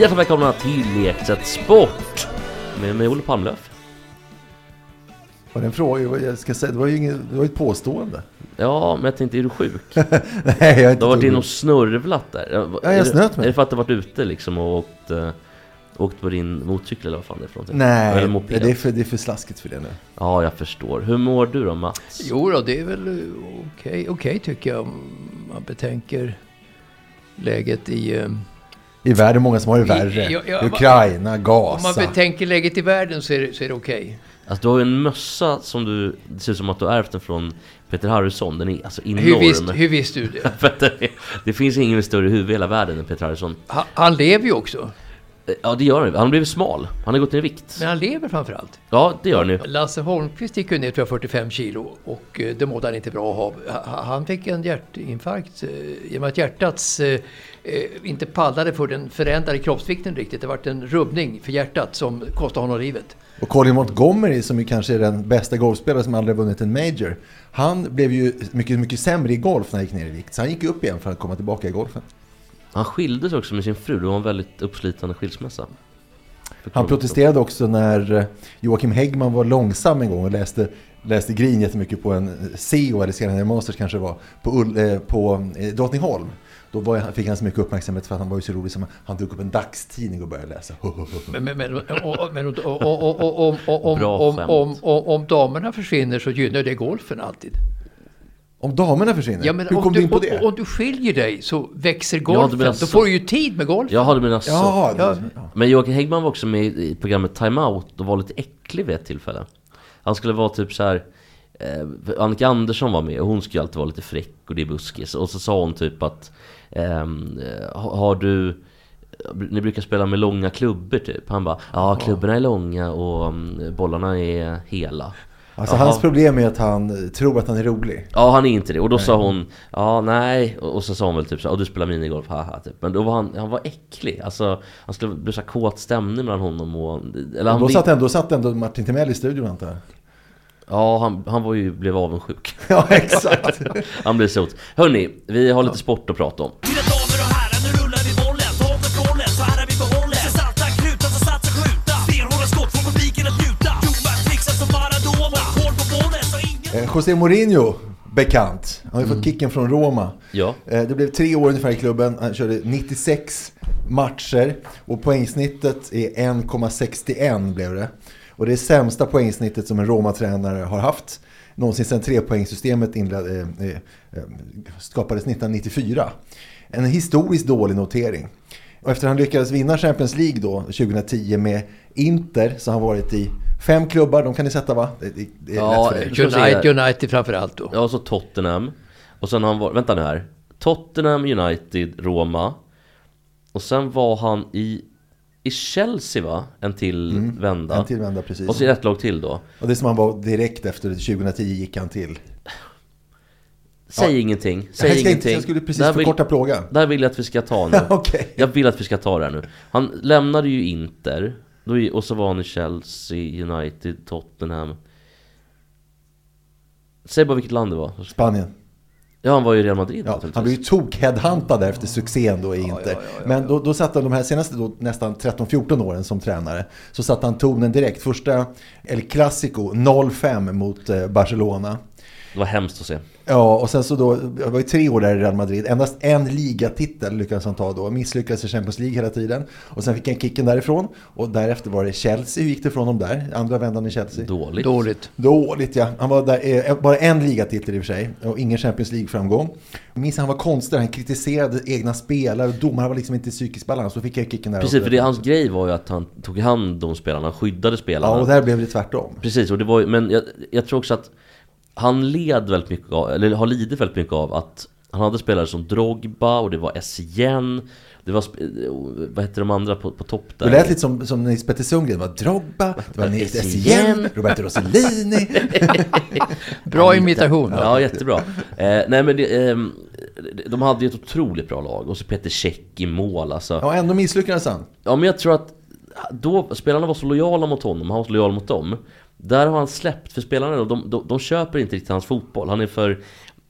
Hjärtligt välkomna till Lekset Sport med mig Olle Palmlöf. Var det en fråga? Jag ska säga, det var ju inget, det var ett påstående. Ja, men jag tänkte, är du sjuk? Nej, jag är Du inte har varit inne och snurvlat där. Ja, jag snöt mig. Är det för att du varit ute liksom och åkt, eh, åkt på din motorcykel eller vad fan det är för någonting? Nej, det är, för, det är för slaskigt för det nu. Ja, jag förstår. Hur mår du då Mats? Jo då, det är väl eh, okej okej tycker jag. Om man betänker läget i... eh, I världen är många som har det värre. Ja, ja, Ukraina, Om man Gaza. betänker läget i världen så är det, så är det okej. Alltså du har ju en mössa som du, det ser ut som att du har ärvt den från Peter Harrison. Den är alltså enorm. Hur, visst, hur visste du det? Det, finns ingen större huvud i hela världen än Peter Harrison. Han, han lever ju också. Ja, det gör han. Han har blivit smal. Han har gått ner i vikt. Men han lever framför allt. Ja, det gör han ju. Lasse Holmqvist gick ju ner tror jag 45 kilo och eh, det mådde han inte bra av. Ha- Han fick en hjärtinfarkt eh, genom att hjärtats eh, inte pallade för den förändrade kroppsvikten riktigt. Det vart en rubbning för hjärtat som kostade honom livet. Och Colin Montgomery som ju kanske är den bästa golfspelare som aldrig vunnit en Major. Han blev ju mycket, mycket sämre i golf när han gick ner i vikt. Så han gick upp igen för att komma tillbaka i golfen. Han skildes också med sin fru. Det var en väldigt uppslitande skilsmässa. Han protesterade också när eh, Joakim Häggman var långsam en gång och läste, läste Green jättemycket på en eh, CO eller senare Masters kanske det var, på, Ull, eh, på eh, Drottningholm. Då var, fick han så mycket uppmärksamhet för att han var ju så rolig som han drog upp en dagstidning och började läsa. Men, om damerna försvinner så gynnar det golfen alltid. Om damerna försvinner? Ja, men Hur om kom du in på det? Om, om du skiljer dig så växer Ja, golfen. du menar Då så. får du ju tid med golfen. Jag hade mina så. Jaha, Ja. ja. Men Joakim Häggman var också med i programmet Time Out och var lite äcklig vid ett tillfälle. Han skulle vara typ så här. Eh, Annika Andersson var med och hon skulle alltid vara lite fräck och det är buskis. Och så sa hon typ att ehm, eh, ha- Har du ni brukar spela med långa klubbor typ. Han bara Ja klubborna är långa och mm, bollarna är hela. Alltså Jaha. hans problem är att han tror att han är rolig. Ja han är inte det. Och då sa hon Ja nej. Och och så sa hon väl typ så "Ja, du spelar minigolf, haha typ. Men då var han, han var äcklig. Alltså han skulle bli så kåt stämning mellan honom och... Eller han Då satt, ändå, då satt ändå Martin Timell i studion antar jag. Ja, han, han var ju, blev avundsjuk. Ja, exakt. Han blev sot. Hörni, vi har lite sport att prata om. José Mourinho, bekant. Han har ju fått kicken från Roma. Ja. Eh, Det blev tre år ungefär i klubben. Han körde 96 matcher och poängsnittet är 1,61 blev det. Och det är sämsta poängsnittet som en Roma-tränare har haft. Någonsin sedan trepoängssystemet inled, eh, eh, skapades 1994. En historiskt dålig notering. Och efter han lyckades vinna Champions League då 2010 med Inter så har han varit i fem klubbar. De kan ni sätta va? Det, det, det är Ja, lätt för dig. United. United framför allt då. Ja, så Tottenham. Och sen har han var, vänta nu här. Tottenham, United, Roma. Och sen var han i, i Chelsea va? En till vända. Mm. En till vända, precis. Och så ett lag till då. Och det som han var direkt efter 2010 gick han till. Säg Ja. ingenting, Jag, säg ska inte, ingenting. jag skulle precis Där vill- förkorta plågan. Där vill jag att vi ska ta nu. Okej. Jag vill att vi ska ta det här nu. Han lämnade ju Inter. Då, i- och så var han i Chelsea, United, Tottenham. Säg bara vilket land det var. Spanien. Ja, han var ju i Real Madrid Ja, han blev ju tok-headhuntad efter succén då i Inter. Men då, då satte han de här senaste då, nästan 13-14 åren som tränare. Så satte han tonen direkt. Första El Clasico 0-5 mot eh, Barcelona. Det var hemskt att se. Ja, och sen så då, det var ju tre år där i Real Madrid. Endast en ligatitel lyckades han ta då. Misslyckades i Champions League hela tiden. Och sen fick han kicken därifrån. Och därefter var det Chelsea. Hur gick det från dem där? Andra vändan i Chelsea. Dåligt. Dåligt. Dåligt ja. Han var där, eh, bara en ligatitel i och för sig. Och ingen Champions League-framgång. Jag minns han var konstig. Han kritiserade egna spelare. Domare var liksom inte i psykisk balans. Så fick jag kicken där. Precis, för det, hans grej var ju att han tog hand om spelarna, han skyddade spelarna. Ja, och där blev det tvärtom. Precis, och det var ju, men jag, jag tror också att han led väldigt mycket av, eller har lidit väldigt mycket av att han hade spelare som Drogba och det var Essien Det var, sp- vad hette de andra på, på topp där? Det lät lite som, som Nils Petter Sundgren. Det var Drogba, det var Nils Essien, Roberto Rossellini. Bra imitation. Ja, jättebra. Eh, nej men det, ehm, de hade ju ett otroligt bra lag och så Peter Cech i mål alltså. Ja, ändå misslyckades han. Ja men jag tror att då, spelarna var så lojala mot honom, han var så lojal mot dem Där har han släppt, för spelarna de, de, de köper inte riktigt hans fotboll Han är för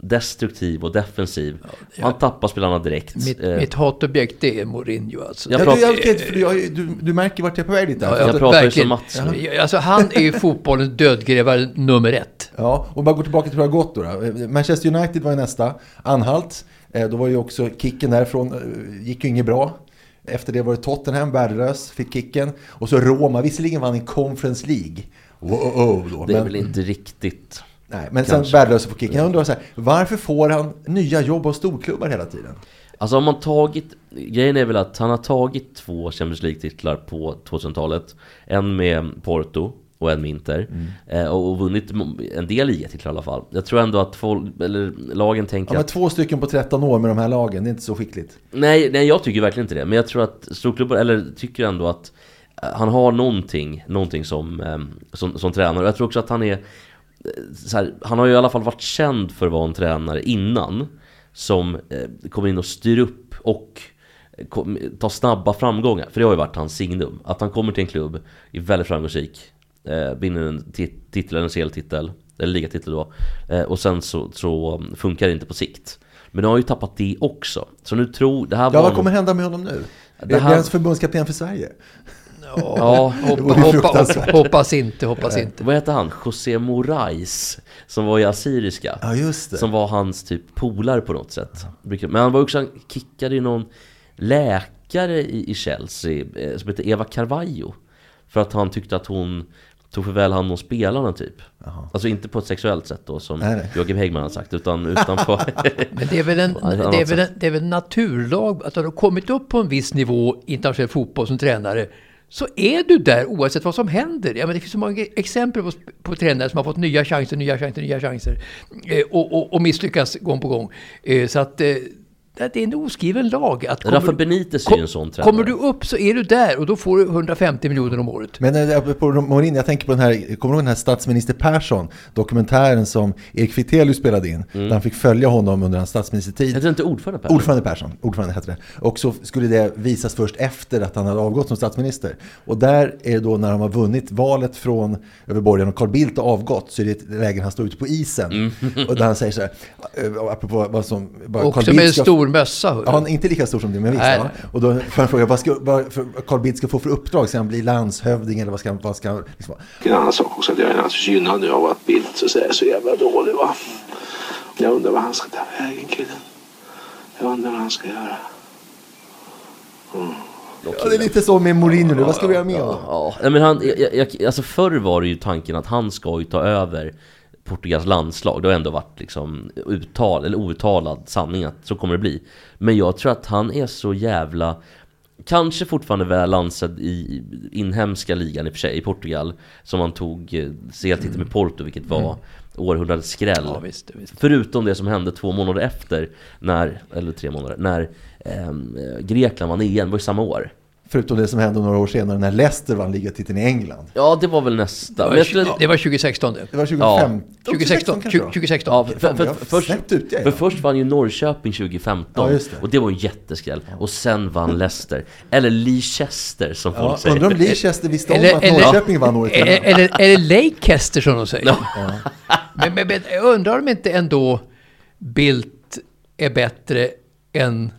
destruktiv och defensiv Han tappar spelarna direkt Mitt, Eh, mitt hatobjekt det är Mourinho alltså. Jag Ja, pratar- du, jag, vet, för du, du, du märker vart jag är på väg dit. där. Ja, ja, att- Jag pratar ju som Mats nu. Ja, Alltså, han är ju fotbollens dödgrävare nummer ett. Ja, och bara gå tillbaka till hur det har gått då, då. Manchester United var ju nästa. Anhalt. Eh, Då var ju också kicken därifrån, eh, gick ju inget bra. Efter det var det Tottenham, värdelös, fick kicken. Och så Roma, visserligen vann i Conference League. Wow, då. Det är Men, väl inte riktigt nej, men kanske. sen värdelös får kicken. Jag undrar så här, varför får han nya jobb av storklubbar hela tiden? Alltså har man tagit, grejen är väl att han har tagit två Champions League-titlar på 2000-talet En med Porto och en med Inter eh, och, och vunnit en del ligatitlar i alla fall Jag tror ändå att folk, eller lagen tänker Ja, men två stycken på 13 år med de här lagen, det är inte så skickligt. nej, nej jag tycker verkligen inte det Men jag tror att storklubbar, eller tycker ändå att Han har någonting, någonting som, eh, som, som tränare Jag tror också att han är eh, här, Han har ju i alla fall varit känd för att vara en tränare innan Som eh, kommer in och styr upp och kom- tar snabba framgångar. För det har ju varit hans signum. Att han kommer till en klubb, är väldigt framgångsrik, eh, vinner en tit- titel, en CL-titel, eller ligatitel då. Eh, och sen så, så funkar det inte på sikt. Men nu har han ju tappat det också. Så nu tror, det här Ja, var vad kommer hända med honom nu? Det här- han förbundskapten för Sverige? Ja, Hoppa, hoppa, fruktansvärt. hoppas inte, hoppas inte. vad heter han? José Morais Som var i Assyriska Ja, just det. Som var hans typ polare på något sätt Men han var också, han kickade ju någon läkare i, i Chelsea eh, Som heter Eva Carvalho För att han tyckte att hon tog för väl hand om spelarna typ Alltså inte på ett sexuellt sätt då som Nej, nej. Joakim Häggman har sagt Utan utanför Men det är väl en, det är väl en, det är väl en naturlag att har du kommit upp på en viss nivå internationell fotboll som tränare så är du där oavsett vad som händer. Ja, men det finns så många exempel på, på tränare som har fått nya chanser, nya chanser, nya chanser eh, och, och, och misslyckas gång på gång. Eh, så att eh, det är en oskriven lag. Att Rafa Benitez är ju en sån tränare Kommer du upp så är du där och då får du 150 miljoner om året. Men eh, på Mourinho, jag tänker på den här, kommer du ihåg den här statsminister Persson? Dokumentären som Erik Fichtelius spelade in. Där han fick följa honom under hans statsministertid. Heter det inte ordförande Per? Ordförande Persson, ordförande hette det. Och så skulle det visas först efter att han hade avgått som statsminister. Och där är det då när han har vunnit valet från över borgen och Carl Bildt har avgått så är det ett läge han står ute på isen. Och där han säger så här, eh, apropå vad som... vad Också Carl med en ska- stor mössa. hörru. Ja, han är inte lika stor som du, men visst. Ja. Och då får han fråga vad, ska, vad för Carl Bildt ska få för uppdrag. Ska han bli landshövding eller vad ska han... Vad ska han liksom, En annan sak också att jag är naturligtvis gynnad nu av att Bildt så, är så jävla dålig va. Jag undrar vad han ska ta vägen killen. Jag undrar vad han ska göra. ja, det är lite så med Mourinho nu. Vad ska vi göra med honom? Ja, nej, men han, jag, jag, alltså förr var det ju tanken att han ska ju ta över Portugals landslag. Det har ändå varit liksom uttal, eller outtalad sanning att så kommer det bli. Men jag tror att han är så jävla Kanske fortfarande väl ansedd i inhemska ligan i och för sig, i Portugal Som han tog eh, CL-titeln med Porto, vilket var århundradets skräll Ja, visst, visst. Förutom det som hände två månader efter, när, eller tre månader, när ehm, eh, Grekland vann EM, det var ju samma år Förutom det som hände några år senare när Leicester vann ligatiteln i England. Ja, det var väl nästa. Det var, skulle, det var 2016 det. Det var 2015? 2016. kanske då? 2016. ja, för, för, för, först, ut för ja. först vann ju Norrköping 2015 Ja, det. och det var en jätteskräll. Och sen vann Leicester. Eller Leicester som folk Ja, säger. undrar om Leicester visste om Eller- att eller- Norrköping vann året Eller, innan. eller, eller Leicester som de säger. Men, men, men jag undrar om inte ändå Bildt är bättre än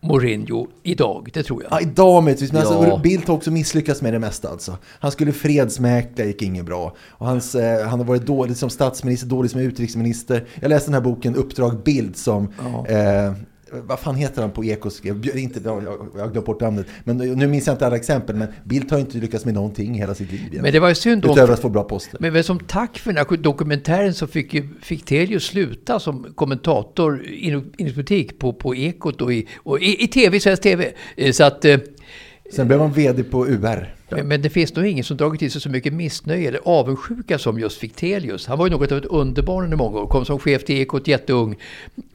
Mourinho idag, det tror jag. Ja, idag möjligtvis, men Ja. alltså, Bildt har också misslyckats med det mesta alltså. Han skulle fredsmäkla, gick inget bra. Och hans, eh, han har varit dålig som statsminister, dålig som utrikesminister. Jag läste den här boken Uppdrag Bild som, eh, vad fan heter han på skrev? Björ- Inte, jag, jag jag har glömt bort namnet. Men nu minns jag inte alla exempel, men Bildt har inte lyckats med någonting hela sitt liv. Men det var ju synd. Utöver att få bra poster. Men, men som tack för den här dokumentären så fick fick Telius sluta som kommentator i inrikespolitik på, på Ekot och i, och i, i TV, svensk TV. Så att, eh, Sen blev han vd på UR men, men det finns nog ingen som dragit till sig så mycket missnöje eller avundsjuka som just Fichtelius. Han var ju något av ett underbarn under många år, kom som chef till Ekot jätteung.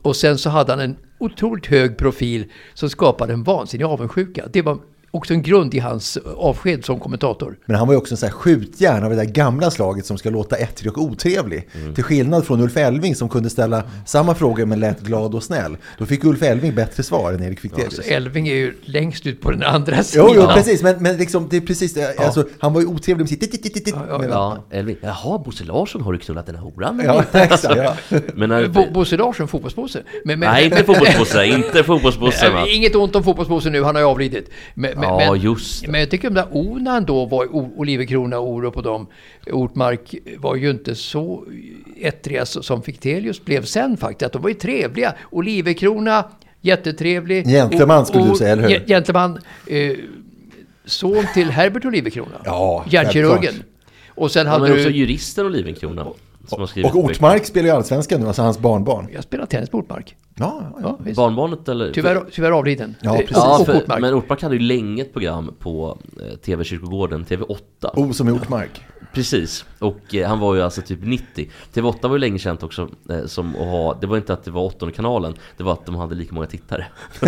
Och sen så hade han en otroligt hög profil som skapade en vansinnig avundsjuka. Det var också en grund i hans avsked som kommentator. Men han var ju också en sån här skjutjärn av det där gamla slaget som ska låta ettrig och otrevlig. Till skillnad från Ulf Elving som kunde ställa samma frågor men lät glad och snäll. Då fick Ulf Elving bättre svar än Erik Fichtelius. Så Elving är ju längst ut på den andra sidan. Jo, jo, precis. Men, men liksom, det är precis det. Alltså, han var ju otrevlig med sitt... titt, med- Ja, Elving. Jaha, Bosse Larsson, har du knullat den här horan? Ja, exakt. Ja. Men när, Bo, Bosse Larsson, fotbollspåse. Men, men, nej, inte fotbollsbosse, inte fotbollsbosse. Va? Inget ont om fotbollspåse nu, han har ju avlidit. Men, men, Ja, men, just det. men jag tycker de där Onan då, var, O- Oliverkrona, Orup och de, Ortmark, var ju inte så ettriga som Fichtelius blev sen faktiskt. Att de var ju trevliga. Oliverkrona, jättetrevlig. Gentleman skulle du säga, eller hur? Ge- Gentleman. Eh, son till Herbert Oliverkrona. Ja, Hjärnkirurgen. självklart. Och sen hade är också du... juristen Olivenkrona. Som har skrivit Och Ortmark spelar ju allsvenskan nu, alltså hans barnbarn. Jag spelar tennis på Ortmark. Ja, ja, ja. Barnbarnet eller? Tyvärr, tyvärr avliden. Ja, precis. Ja, för, Ortmark. men Ortmark hade ju länge ett program på eh, TV-kyrkogården, TV8. O som i Ortmark. Precis, och eh, han var ju alltså typ 90 TV8 var ju länge känt också eh, som att ha, det var inte att det var åttonde kanalen Det var att de hade lika många tittare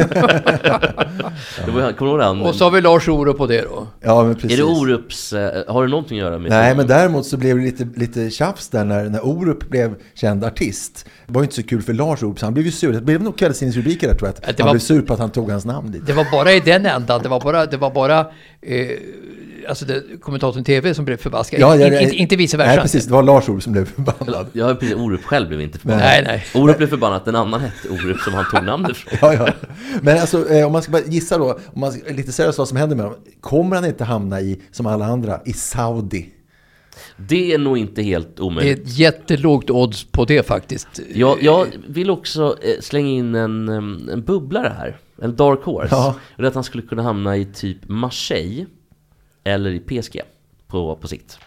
det var, Kommer du ihåg han- Och så har vi Lars Orup på det då. Ja, men precis. Är det Orups, eh, har det någonting att göra med Nej, men däremot så blev det lite, lite tjafs där när, när Orup blev känd artist. Det var ju inte så kul för Lars Orup, så han blev ju sur. Det blev nog kvällstidningsrubriker där tror jag. Ja, Att det han var- blev sur på att han tog hans namn dit. Det var bara i den ändan. Det var bara, det var bara eh, alltså det, kommentatorn TV som blev förbaskad. Ja, ja, inte, ja. inte, inte vice versa. Nej, precis. Det var Lars Orup som blev förbannad. Ja, precis, Orup själv blev inte förbannad Nej, nej. Orup blev förbannad att en annan hette Orup som han tog namnet ifrån Ja, ja. Men alltså, eh, om man ska bara gissa då, om man ska, lite seriöst vad som händer med honom. Kommer han inte hamna i, som alla andra, i Saudi? Det är nog inte helt Det är omöjligt ett jättelågt odds på det faktiskt. Jag, jag vill också eh, slänga in en, em, en bubblare här. En dark horse. Ja. Och det är att han skulle kunna hamna i typ Marseille. Eller i PSG. På, på sikt.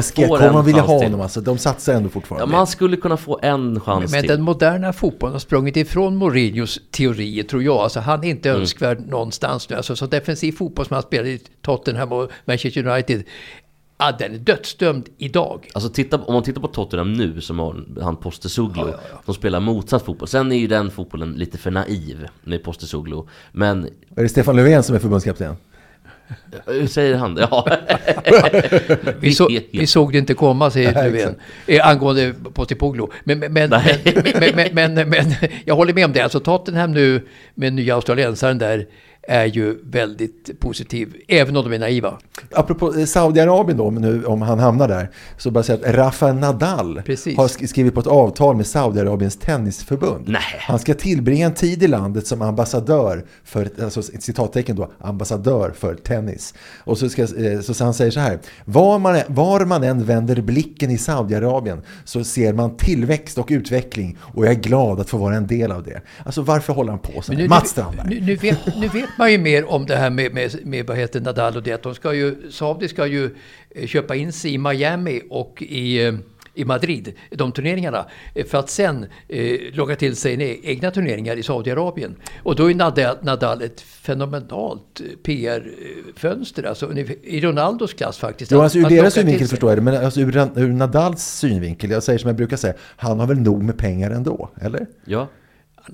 PSG, kommer man vilja ha honom alltså? De satsar ändå Ja, fortfarande. man skulle kunna få en chans Men till. den moderna fotbollen har sprungit ifrån Mourinhos teorier tror jag. Alltså han är inte Mm. önskvärd någonstans nu. Alltså så defensiv fotboll som han spelar i Tottenham och Manchester United. Ja, den är dödsdömd idag. Alltså titta, om man tittar på Tottenham nu som har han Postecoglou De spelar motsatt fotboll Sen är ju den fotbollen lite för naiv Med Postecoglou Men Är det Stefan Löfven som är förbundskapten? hur säger han? Ja. Vi, så, vi såg det inte komma, säger Löfven. Eh, angående Postecoglou. Men, men, men, men, men, men, men, jag håller med om det. Alltså Tottenham nu med nya australiensaren där är ju väldigt positiv. Även om de är naiva. Apropå eh, Saudiarabien då, nu, om han hamnar där, så bara säga att Rafa Nadal Precis. har sk- skrivit på ett avtal med Saudiarabiens tennisförbund. Nej. Han ska tillbringa en tid i landet som ambassadör för, alltså ett citattecken då, ambassadör för tennis. Och så, ska, eh, så han säger så här, var man, var man än vänder blicken i Saudiarabien så ser man tillväxt och utveckling och jag är glad att få vara en del av det. Alltså varför håller han på så här? nu, Mats Strandberg. nu, nu, vet, nu vet man ju mer om det här med, med, med vad heter Nadal och det. Att de ska ju, Saudi ska ju eh, köpa in sig i Miami och i, eh, i Madrid, de turneringarna. eh, För att sen eh, locka till sig egna turneringar i Saudiarabien. Och då är Nadal, Nadal ett fenomenalt PR-fönster. Alltså i Ronaldos klass faktiskt. Jo, alltså ur deras synvinkel förstår jag det, men alltså ur, ur Nadals synvinkel, jag säger som jag brukar säga, han har väl nog med pengar ändå, eller? Ja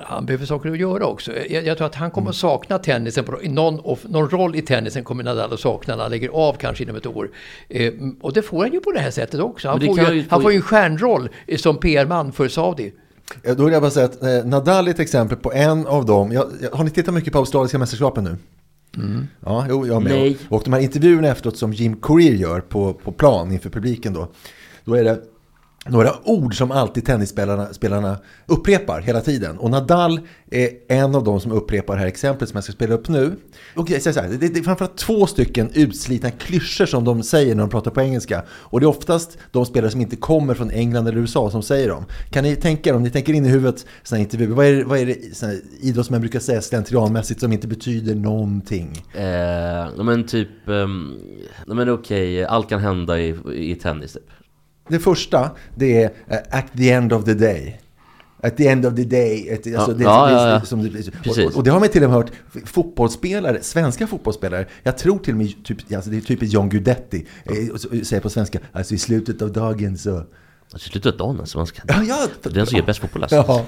Han behöver saker att göra också. Jag, jag tror att han kommer att sakna tennisen. På, någon, of, någon roll i tennisen kommer Nadal att sakna när han lägger av kanske inom ett år. Eh, och det får han ju på det här sättet också. Han, får ju, ju han få- får ju en stjärnroll eh, som PR-man för Saudi. Då vill jag bara säga att eh, Nadal är ett exempel på en av dem. Jag, jag, har ni tittat mycket på australiska mästerskapen nu? Ja, jo, jag med. Nej. Och de här intervjuerna efteråt som Jim Courier gör på, på plan inför publiken då. Då är det några ord som alltid tennisspelarna spelarna upprepar hela tiden. Och Nadal är en av de som upprepar det här exemplet som jag ska spela upp nu. Okej, så här, det, det är framförallt två stycken utslitna klyschor som de säger när de pratar på engelska. Och det är oftast de spelare som inte kommer från England eller USA som säger dem. Kan ni tänka er, om ni tänker in i huvudet sådana intervjuer, vad är, vad är det såna idrottsmän brukar säga slentrianmässigt som inte betyder någonting? Eh, ja, men typ, eh, men okej, allt kan hända i, i tennis typ. Det första, det är eh, at the end of the day. At the end of the day. Ett, alltså, Ja, det, ja, det, ja, ja. Som det, Precis. och, och det har man till och med hört fotbollsspelare, svenska fotbollsspelare. Jag tror till och med, typ, alltså det är typiskt John Guidetti, eh, säger på svenska, alltså i slutet av dagen så... Alltså sluta dagen alltså, man ska... Ja, ja, Det är den som ger bäst fotboll alltså. Ja.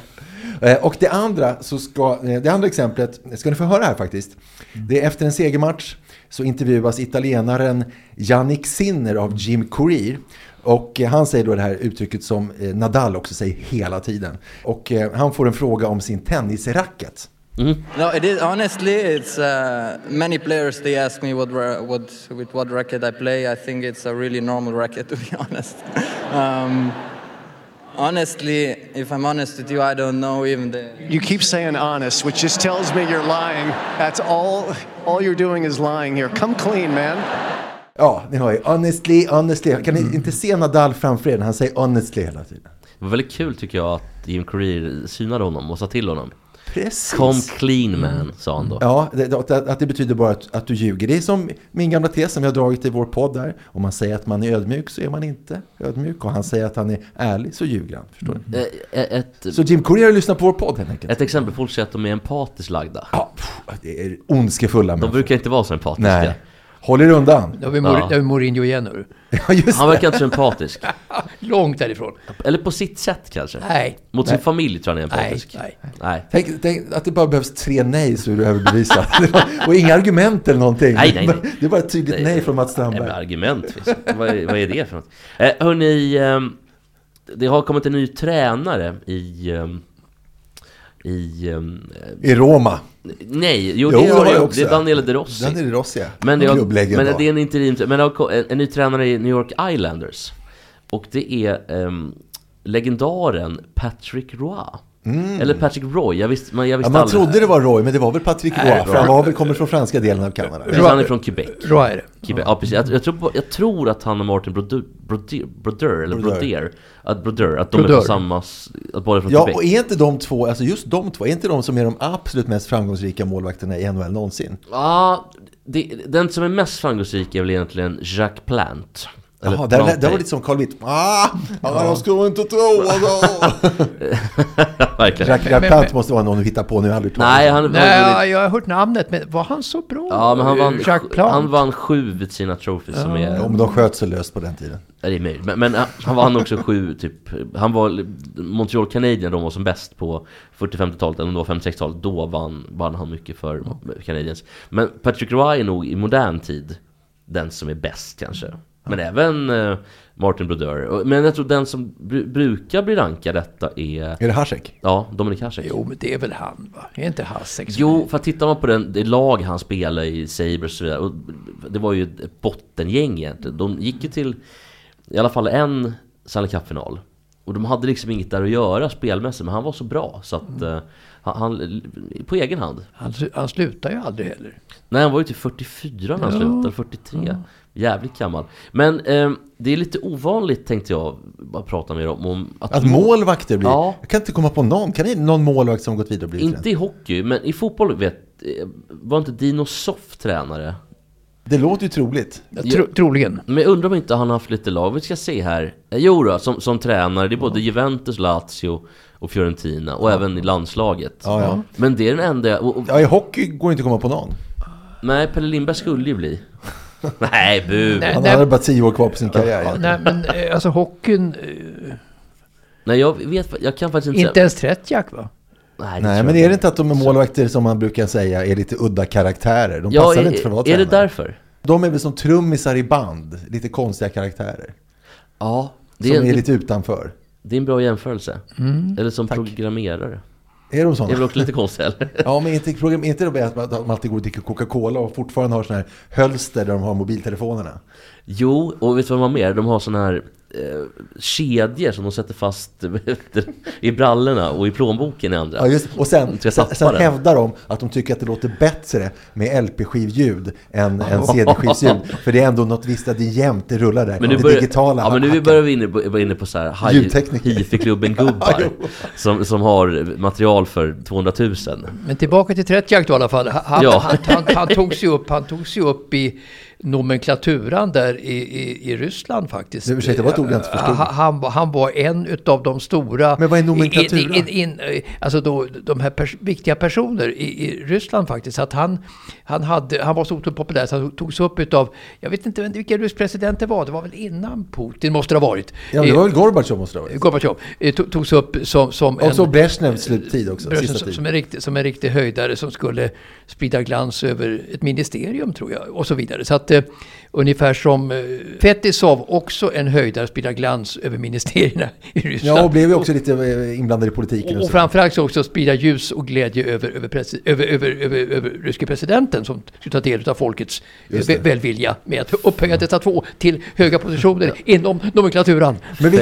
Eh, Och det andra, så ska, eh, det andra exemplet ska ni få höra här faktiskt. Det är efter en segermatch så intervjuas italienaren Yannick Sinner av Jim Courier. Och eh, han säger då det här uttrycket som eh, Nadal också säger hela tiden. Och eh, han får en fråga om sin tennisracket. No, it is honestly. It's uh, many players. They ask me what what with what racket I play. I think it's a really normal racket, to be honest. um, honestly, if I'm honest with you, I don't know even the. You keep saying honest, which just tells me you're lying. That's all. All you're doing is lying here. Come clean, man. Ja, ni hör ju. Honestly, honestly. Kan ni inte se Nadal framför er när han säger honestly hela tiden? Det var väldigt kul tycker jag att Jim Courier synade honom och sa till honom. Precis. Come clean man, sa han då. Ja, det, att, att det betyder bara att, att du ljuger. Det är som min gamla tes som jag har dragit i vår podd där. Om man säger att man är ödmjuk så är man inte ödmjuk. Och han säger att han är ärlig så ljuger han. Förstår ni? Eh, Ett, Så Jim Courier lyssnar på vår podd helt enkelt. ett exempel, folk säger att de är empatiskt lagda. Ja, pff, det är ondskefulla De människor. brukar inte vara så empatiska. Nej. Håll er undan. Då har vi, Mor- Ja. vi Mourinho igen nu. Ja, just Han verkar inte så empatisk. Långt därifrån. Eller på sitt sätt kanske. Nej. Mot sin familj tror jag han är Nej, empatisk. nej. nej. Tänk, tänk att det bara behövs tre nej så är du överbevisad. och inga argument eller någonting. Nej, nej, nej. Det är bara ett tydligt nej, från Mats Nej, Strandberg. argument finns vad, är, vad är det för något? Eh, hörni, ehm, det har kommit en ny tränare i... ehm, I... ehm, I Roma. nej, jo, Jo, det, har jag också. det är Daniele De Rossi. Det Rossi, ja. Men det, har, men det är en interim, men en, en ny tränare i New York Islanders. Och det är ehm, legendaren Patrick Roy. Eller Patrick Roy, jag visste, men jag Ja, visste man aldrig. trodde det var Roy, men det var väl Patrick Roy. För han var väl, kommer från franska delen av Kanada. Precis, han är från Quebec. Roy är det. Quebec. Ja, precis. Jag, jag, tror, jag tror att han och Martin Brodeur, Brodeur, Brodeur eller Brodeur. Att Brodeur, att de är Brodeur. från samma, att båda är från Ja, Quebec. och är inte de två, alltså just de två, är inte de som är de absolut mest framgångsrika målvakterna i NHL någonsin? Ja, det, den som är mest framgångsrik är väl egentligen Jacques Plant. Eller Jaha, Plante. där var lite som Carl Bildt. Ah, ja. jag skulle inte tro alltså. Verkligen. Jacques Jacques Plant måste vara någon du hittar på nu, jag har aldrig Nej, han, Nej, jag har hört namnet, men var han så bra? Ja, men han vann, Plant. han vann sju vid sina trophies som är... Ja, men de sköt så löst på den tiden. Ja, det är möjligt. Men, men han vann också sju, typ... Han var... Montreal Canadiens, de var som bäst på 40-50-talet, eller om det var 50-60-talet. Då vann, vann han mycket för Canadiens. Men Patrick Roy är nog i modern tid den som är bäst kanske. Men även eh, Martin Brodeur. Men jag tror den som bru- brukar bli rankad detta är... Är det Hasek? Ja, Dominik Hasek. Jo, men det är väl han va? Är inte Hasek? som- Jo, för att tittar man på den, det lag han spelade i Sabres och så vidare, och det var ju ett bottengäng egentligen. De gick ju till i alla fall en Stanley Cup-final. Och de hade liksom inget där att göra spelmässigt, men han var så bra så att eh, han, han, på egen hand. Han, han slutar ju aldrig heller. Nej, han var ju till 44 när han slutade, eller 43. Jävligt gammal. Men eh, det är lite ovanligt tänkte jag bara prata med er om. om Att målvakter blir... Ja. Jag kan inte komma på någon. Kan ni någon målvakt som gått vidare och blivit Inte tränare? i hockey, men i fotboll vet eh, Var inte Dino Soft tränare? Det låter ju troligt. Tro, troligen. Men jag undrar om inte han har haft lite lag. Vi ska se här. Eh, Jo då, som, som tränare. Det är både Juventus, Lazio och Fiorentina. Och även i landslaget. Ja, ja. Men det är den enda... Och, och, Ja, i hockey går det inte att komma på någon. nej, Pelle Lindberg skulle ju bli. nej, bu! Nej. Nej. Han hade bara tio år kvar på sin karriär. Ja, nej, men eh, alltså hockeyn... eh, jag vet Jag kan faktiskt inte Inte ens Tretjak va? Nej, Nej, men är det inte att de är målvakter som man brukar säga är lite udda karaktärer? De Ja, passar är, inte för att vara är det därför? De är väl som trummisar i band, lite konstiga karaktärer. Ja, det Som är, är det, lite utanför. det är en bra jämförelse. Mm. Eller som programmerare. Är de Det är sådana? väl också lite konstigt eller? Ja, men inte, program, inte det att de alltid går och dricker Coca-Cola och fortfarande har sådana här hölster där de har mobiltelefonerna? Jo, och vet du vad de har mer? De har sån här eh, kedjor som de sätter fast i brallorna och i plånboken i andra. Ja, just, och sen, sen, sen hävdar de att de tycker att det låter bättre med LP-skivljud än, än CD-skivsljud. För det är ändå något visst att det är jämnt, det rullar där. Men nu, det börjar, digitala ja, men nu börjar vi inne på, vara inne på så här hifi-klubben-gubbar som, som har material för 200 000. Men tillbaka till Tretjak då i alla fall. Han, Ja. han, han, han, tog sig upp, han tog sig upp i nomenklaturan där i, i, i Ryssland faktiskt. Det- ursäkta, det var ett ord jag inte förstod. Han, han, var- en utav de stora... Men vad är nomenklatura? In, in, in, alltså då, de här pers, viktiga personer i, i Ryssland faktiskt. Att han, han, hade, han var så otroligt populär så han togs upp utav... Jag vet inte vilken rysk president det var. Det var väl innan Putin måste det ha varit. Ja, det Eh, var väl Gorbatjov måste det ha varit. Gorbatjov eh, to- togs upp som, som Och så. Brezhnevs sluttid också, sista som, som, en riktig, som en riktig höjdare som skulle sprida glans över ett ministerium tror jag och så vidare. Så att eh, ungefär som eh, Fetisov också en höjdare sprida glans över ministerierna i Ryssland. Ja, och blev ju också lite eh, inblandad i politiken. och, Och framförallt så också sprida ljus och glädje över, över, presi- över, över, över, över ryske presidenten som skulle ta del av folkets välvilja med att upphöja dessa två till höga positioner inom nomenklaturan. Men vi,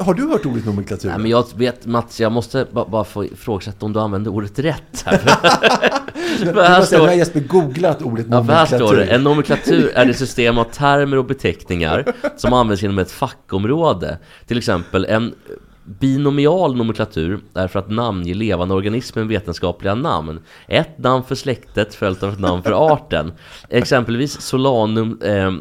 har du hört ordet nomenklatur? Nej, men jag vet Mats, jag måste ba- bara få ifrågasätta om du använder ordet rätt här. Här säga, nu har står, Jesper googlat ordet ja, här nomenklatur. står det, en nomenklatur är det system av termer och beteckningar som används inom ett fackområde. Till exempel en binomial nomenklatur är för att namnge levande organismer vetenskapliga namn. Ett namn för släktet följt av ett namn för arten. Exempelvis Solanum eh,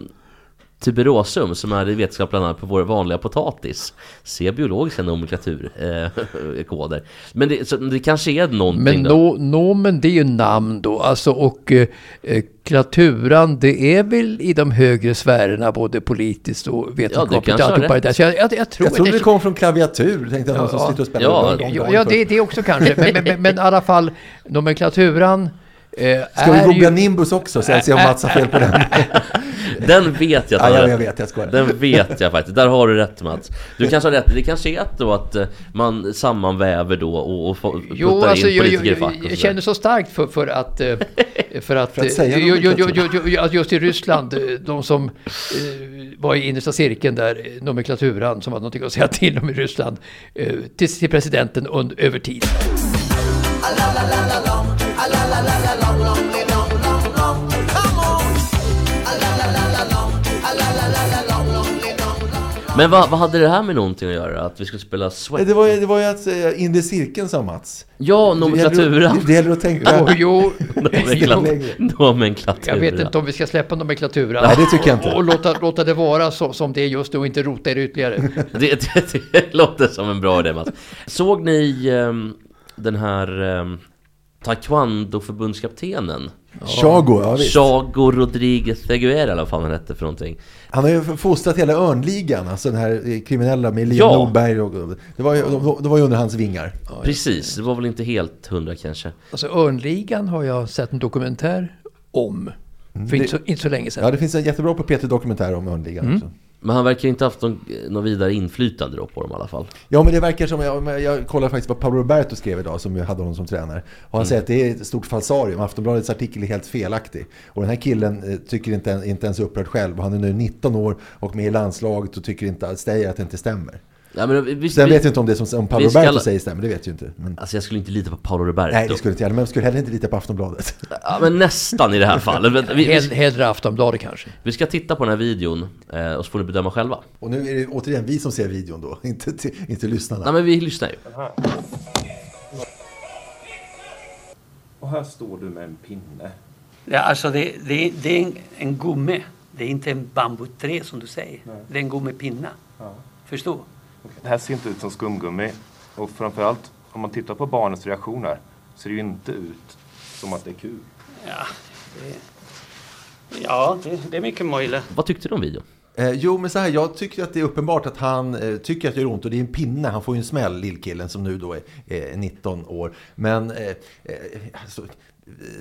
tuberosum som är det vetenskapliga namnet på vår vanliga potatis. Se biologiska nomenklaturkoder. Eh. Men det, så, det kanske är någonting Men då. no, nomen det är ju namn då, alltså och eh, eh, klaturan det är väl i de högre sfärerna både politiskt och vetenskapligt. kanske har alltihopa rätt. det där. Så jag, jag, jag tror Jag trodde att det kom från klaviatur. Tänkte jag någon som Ja, sitter och spelar. ja, Dong, dong, Ja, ja det, det också kanske. Men, men, men, men i alla fall nomenklaturan eh, Ska vi googla ju... Nimbus också? Så jag ser om Mats har fel på den. Den vet jag att Ja, jag, jag vet, jag skojar. Den vet jag faktiskt, där har du rätt Mats. Du kanske har rätt, det kanske är att då att eh, man sammanväver då och, och få- Jo, puttar alltså, in jag, politiker i jag, fack och jag, känner så starkt för, för att... eh, För att, För att säga eh, ju, ju, ju, just i Ryssland, eh, de som eh, var i innersta cirkeln där, eh, nomenklaturan, som hade någonting att säga till om i Ryssland, eh, till, till presidenten under, över tid. Men vad, vad hade det här med någonting att göra? Att vi skulle spela Sweat? Det var, ju- det var ju att eh, in i cirkeln sa Mats. Ja, nomenklaturan! det gäller att tänka. Jo, jo, Nomenklat- Nomenklaturan. jag vet inte om vi ska släppa nomenklaturan. Nej, det tycker jag inte. Och, och låta, låta det vara så, som det är just nu och inte rota i det ytterligare. Det, det, det låter som en bra idé Mats. Såg ni ehm, den här um, Taekwondo-förbundskaptenen? Chago, ja visst. Chago Rodriguez Seguera eller vad fan han hette för någonting. Han har ju fostrat hela Örnligan, alltså den här eh, kriminella med Elias Ja. Nordberg. Och, det, var ju, de, det var ju under hans vingar. Precis, det var väl inte helt hundra kanske. Alltså Örnligan har jag sett en dokumentär om. För inte, så, inte så länge sedan. Ja, det finns en jättebra på P3 Dokumentär om Örnligan Mm. Men han verkar inte haft någon, någon vidare inflytande då på dem i alla fall. Ja, men det verkar som, jag, jag kollade faktiskt vad Paolo Roberto skrev idag, som hade honom som tränare. Och han Mm. säger att det är ett stort falsarium. Aftonbladets artikel är helt felaktig. Och den här killen eh, tycker inte, inte ens upprörd själv. Han är nu 19 år och med i landslaget och tycker inte, säger att det inte stämmer. Ja, men, vi, Sen vi, vet jag inte om det som om Paolo Roberto alla- säger stämmer, det vet jag inte. Men, Alltså jag skulle inte lita på Paolo Roberto. nej, det skulle inte jag. Men jag skulle heller inte lita på Aftonbladet. Ja, men nästan i det här fallet. Vi, hellre Aftonbladet kanske. vi ska titta på den här videon eh, och så får ni bedöma själva. Och nu är det återigen vi som ser videon då, inte, inte lyssnarna. Nej men vi lyssnar ju. Och här står du med en pinne. Ja, alltså det, det, det är en, en gumme. Det är inte en bambuträ som du säger. Det är en gummipinna. Ja. Förstå? Det här ser inte ut som skumgummi. Och framförallt, om man tittar på barnens reaktioner, ser det ju inte ut som att det är kul. Ja, det, ja det, det är mycket möjligt. Vad tyckte du om videon? Eh, jo, men så här, jag tycker att det är uppenbart att han eh, tycker att det gör ont och det är en pinne. Han får ju en smäll, lillkillen som nu då är eh, 19 år. Men eh, eh, alltså,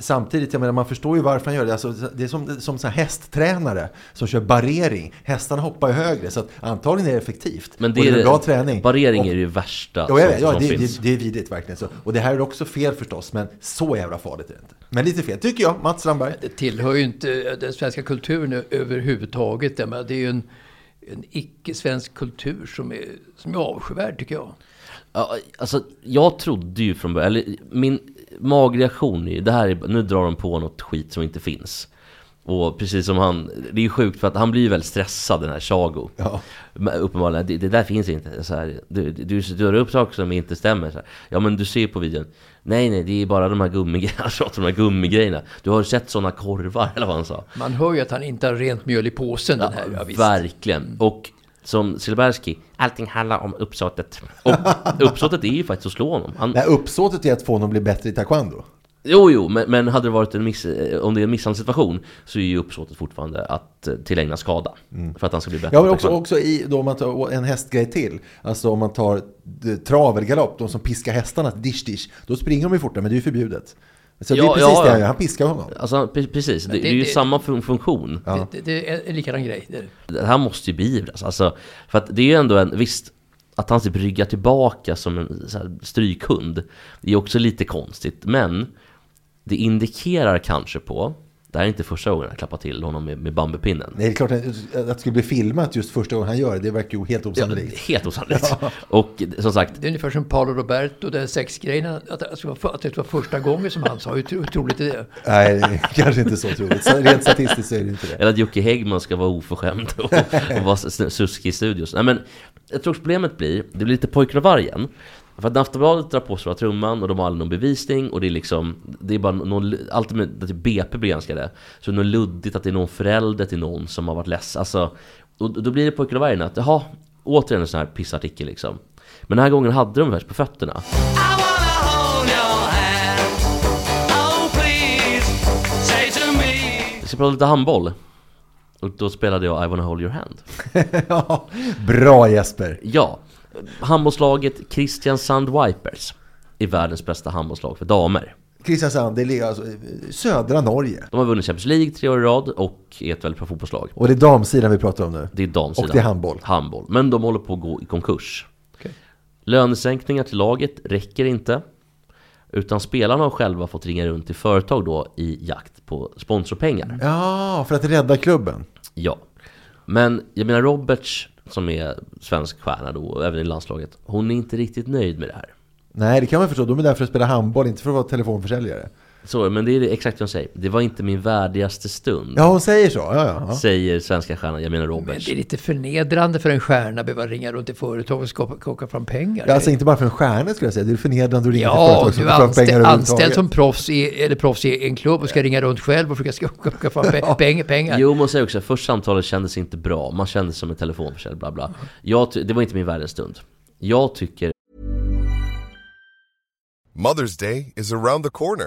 samtidigt, jag menar, man förstår ju varför han gör det. Alltså, det är som, som så här hästtränare som kör barrering. Hästarna hoppar ju högre, så att antagligen är det effektivt. Men Och det är en bra träning. Barrering Och- är ju det värsta Ja, vet, som, ja som det, finns. det, det är vidrigt verkligen. Så. Och det här är också fel förstås, men så jävla farligt är det inte. Men lite fel, tycker jag. Mats Strandberg. Det tillhör ju inte den svenska kulturen överhuvudtaget. Det är ju en, en icke-svensk kultur som är, som är avskyvärd tycker jag. Ja, alltså, jag trodde ju från början, eller min magreaktion är ju, det här är, nu drar de på något skit som inte finns. Och precis som han, det är ju sjukt för att han blir ju väldigt stressad den här Chago. Ja. Uppenbarligen, det, det där finns inte. Så här, du, du, du drar upp saker som inte stämmer. Så här. Ja men du ser på videon. Nej nej, det är bara de här gummigrejerna, alltså, de här gummigrejerna. Du har sett sådana korvar, eller vad han sa. Man hör ju att han inte har rent mjöl i påsen den här. Ja. Verkligen. Och som Silbersky, allting handlar om uppsåtet. Och uppsåtet är ju faktiskt att slå honom. Han, Nej, uppsåtet är att få honom att bli bättre i taekwondo. Jo, jo, men, men hade det varit en miss, eh, om det är en misshandelssituation så är ju uppsåtet fortfarande att eh, tillägna skada. För att han ska bli bättre. Ja, men också, också i, då om man tar en hästgrej till. Alltså om man tar eh, trav eller galopp, de som piskar hästarna, dish dish, då springer de ju fortare, men det är ju förbjudet. Så det är Ja, precis ja, det ja. han gör, han piskar honom. Alltså, pre- precis. Det, det- det är ju det- samma fun- funktion. Ja. Det, det är en likadan grej. Det är det. Det här måste ju beivras. Alltså, för att det är ju ändå en, visst, att han typ ryggar tillbaka som en så här, strykhund, det är också lite konstigt. Men det indikerar kanske på, det här är inte första gången han klappar till honom med, med bambupinnen. Nej, det är klart att det skulle bli filmat just första gången han gör det, det verkar ju helt Ja, osannolikt. helt osannolikt. Och som sagt, Det är ungefär som Paolo Roberto, den sexgrejen, att att det var första gången som han sa. Hur tro- troligt är det? Nej, det är kanske inte så troligt. Så Rent statistiskt så är det inte det. Eller att Jocke Häggman ska vara oförskämd och, och vara suskig i studios. Nej men, jag tror problemet blir, det blir lite Pojken och vargen. För att Aftonbladet drar på stora trumman och de har aldrig någon bevisning och det är liksom, det är bara någon, alltid med att typ BP blir granskade. Så det är något luddigt att det är någon förälder till någon som har varit ledsen. Alltså, och då blir det Pojken och vargen att, jaha, återigen en sån här pissartikel liksom. Men den här gången hade de värst på fötterna. Oh. Jag ska prata lite handboll. Och då spelade jag I wanna hold your hand. Bra Jesper! Ja, handbollslaget Kristiansand Vipers är världens bästa handbollslag för damer. Kristiansand, det ligger alltså i södra Norge. De har vunnit Champions League tre år i rad och är ett väldigt bra fotbollslag. Och det är damsidan vi pratar om nu. Det är damsidan. Och det är handboll. Handboll. Men de håller på att gå i konkurs. Okej. Lönesänkningar till laget räcker inte. Utan spelarna har själva fått ringa runt till företag då i jakt på sponsorpengar. Ja, för att rädda klubben. Ja. Men jag menar Roberts, som är svensk stjärna då, och även i landslaget, hon är inte riktigt nöjd med det här. Nej, det kan man förstå. De är där för att spela handboll, inte för att vara telefonförsäljare. Så, men det är exakt vad hon säger. Det var inte min värdigaste stund. Ja, hon säger så. Ja, ja, ja. Säger svenska stjärnan, jag menar Men Roberts. det är lite förnedrande för en stjärna att behöva ringa runt till företag och skapa, skaka fram pengar. Ja, Alltså inte bara för en stjärna skulle jag säga. Det är förnedrande att ringa till Ja, företag som du får är fram pengar anställd, anställd överhuvudtaget. som proffs i, eller proffs i en klubb och ska ringa runt själv och försöka skaka fram pe- pengar. pengar. Jo, man säger också att första samtalet kändes inte bra. Man kände sig som en telefonförsäljare, bla bla. Jag, det var inte min världens stund. Jag tycker Mother's Day is around the corner.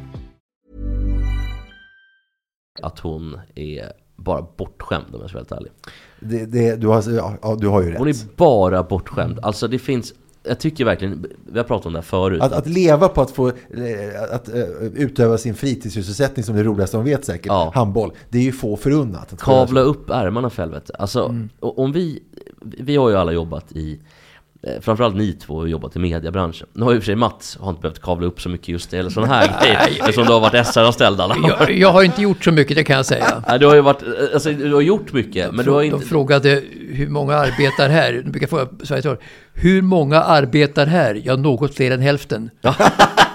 att hon är bara bortskämd om jag ska vara helt ärlig. Det, det, du, har, ja, du har ju rätt. Hon är bara bortskämd. Alltså det finns, jag tycker verkligen, vi har pratat om det här förut. Att, att leva på att få eh, att, eh, utöva sin fritidssysselsättning som det roligaste de vet säkert, Ja. handboll, det är ju få förunnat. Kavla upp ärmarna för helvete. Alltså, o- om vi, vi har ju alla jobbat i, framförallt ni två har jobbat i mediebranschen. Nu har ju för sig Mats har inte behövt kavla upp så mycket just det, eller sådana här grejer. Eftersom du har varit SR-anställd alla. Jag, jag har inte gjort så mycket, det kan jag säga. Nej, du har ju varit, eh, alltså du har gjort mycket, men du har De inte... frågade hur många arbetar här. De brukar fråga Sveriges Radio, Hur många arbetar här? Ja, något fler än hälften.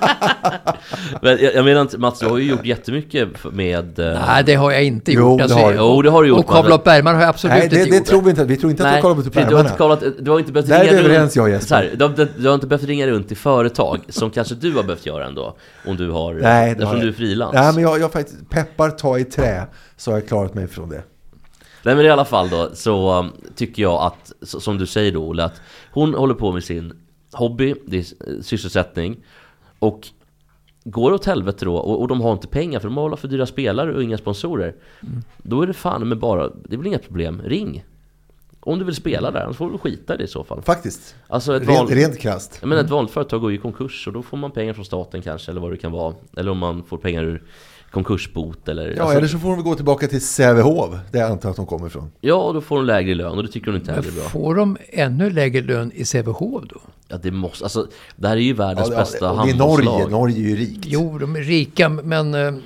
Men jag, jag menar inte, Mats, du har ju gjort jättemycket med... eh, Nej, det har jag inte Jo, gjort. det Alltså, har du. Jo, det har du gjort. Och kavla upp ärmarna har jag absolut Nej, inte det, det gjort. tror vi inte. Vi tror inte att du kollar på för du har inte ärmarna. kollat, du har inte behövt Där är ringa vi runt, överens, jag och Jesper. så här, du, har, inte- du har inte behövt ringa runt till företag som kanske du har behövt göra ändå Om du har, Nej, det har du är frilans Nej, men jag, jag faktiskt, peppar ta i trä, så har jag klarat mig från det. Nej men i alla fall då så um, tycker jag att, som du säger då Olle, att hon håller på med sin hobby, det är sysselsättning och Går det åt helvete då och, och de har inte pengar för de har för dyra spelare och inga sponsorer Då är det fan med bara, det är väl inga problem, ring! Om du vill spela där, annars får du skita i det i så fall Faktiskt. Alltså ett Rent, rent krasst. menar ett vanligt företag går ju i konkurs och då får man pengar från staten kanske eller vad det kan vara Eller om man får pengar ur konkursbot eller Ja, alltså, eller så får de gå tillbaka till Sävehof, där jag antar att de kommer ifrån. Ja, och då får de lägre lön och det tycker hon inte heller är bra får de ännu lägre lön i Sävehof då? Ja det måste, alltså det här är ju världens Ja, bästa ja, och det är handbollslag Norge, Norge är ju rikt. Jo, de är rika, men...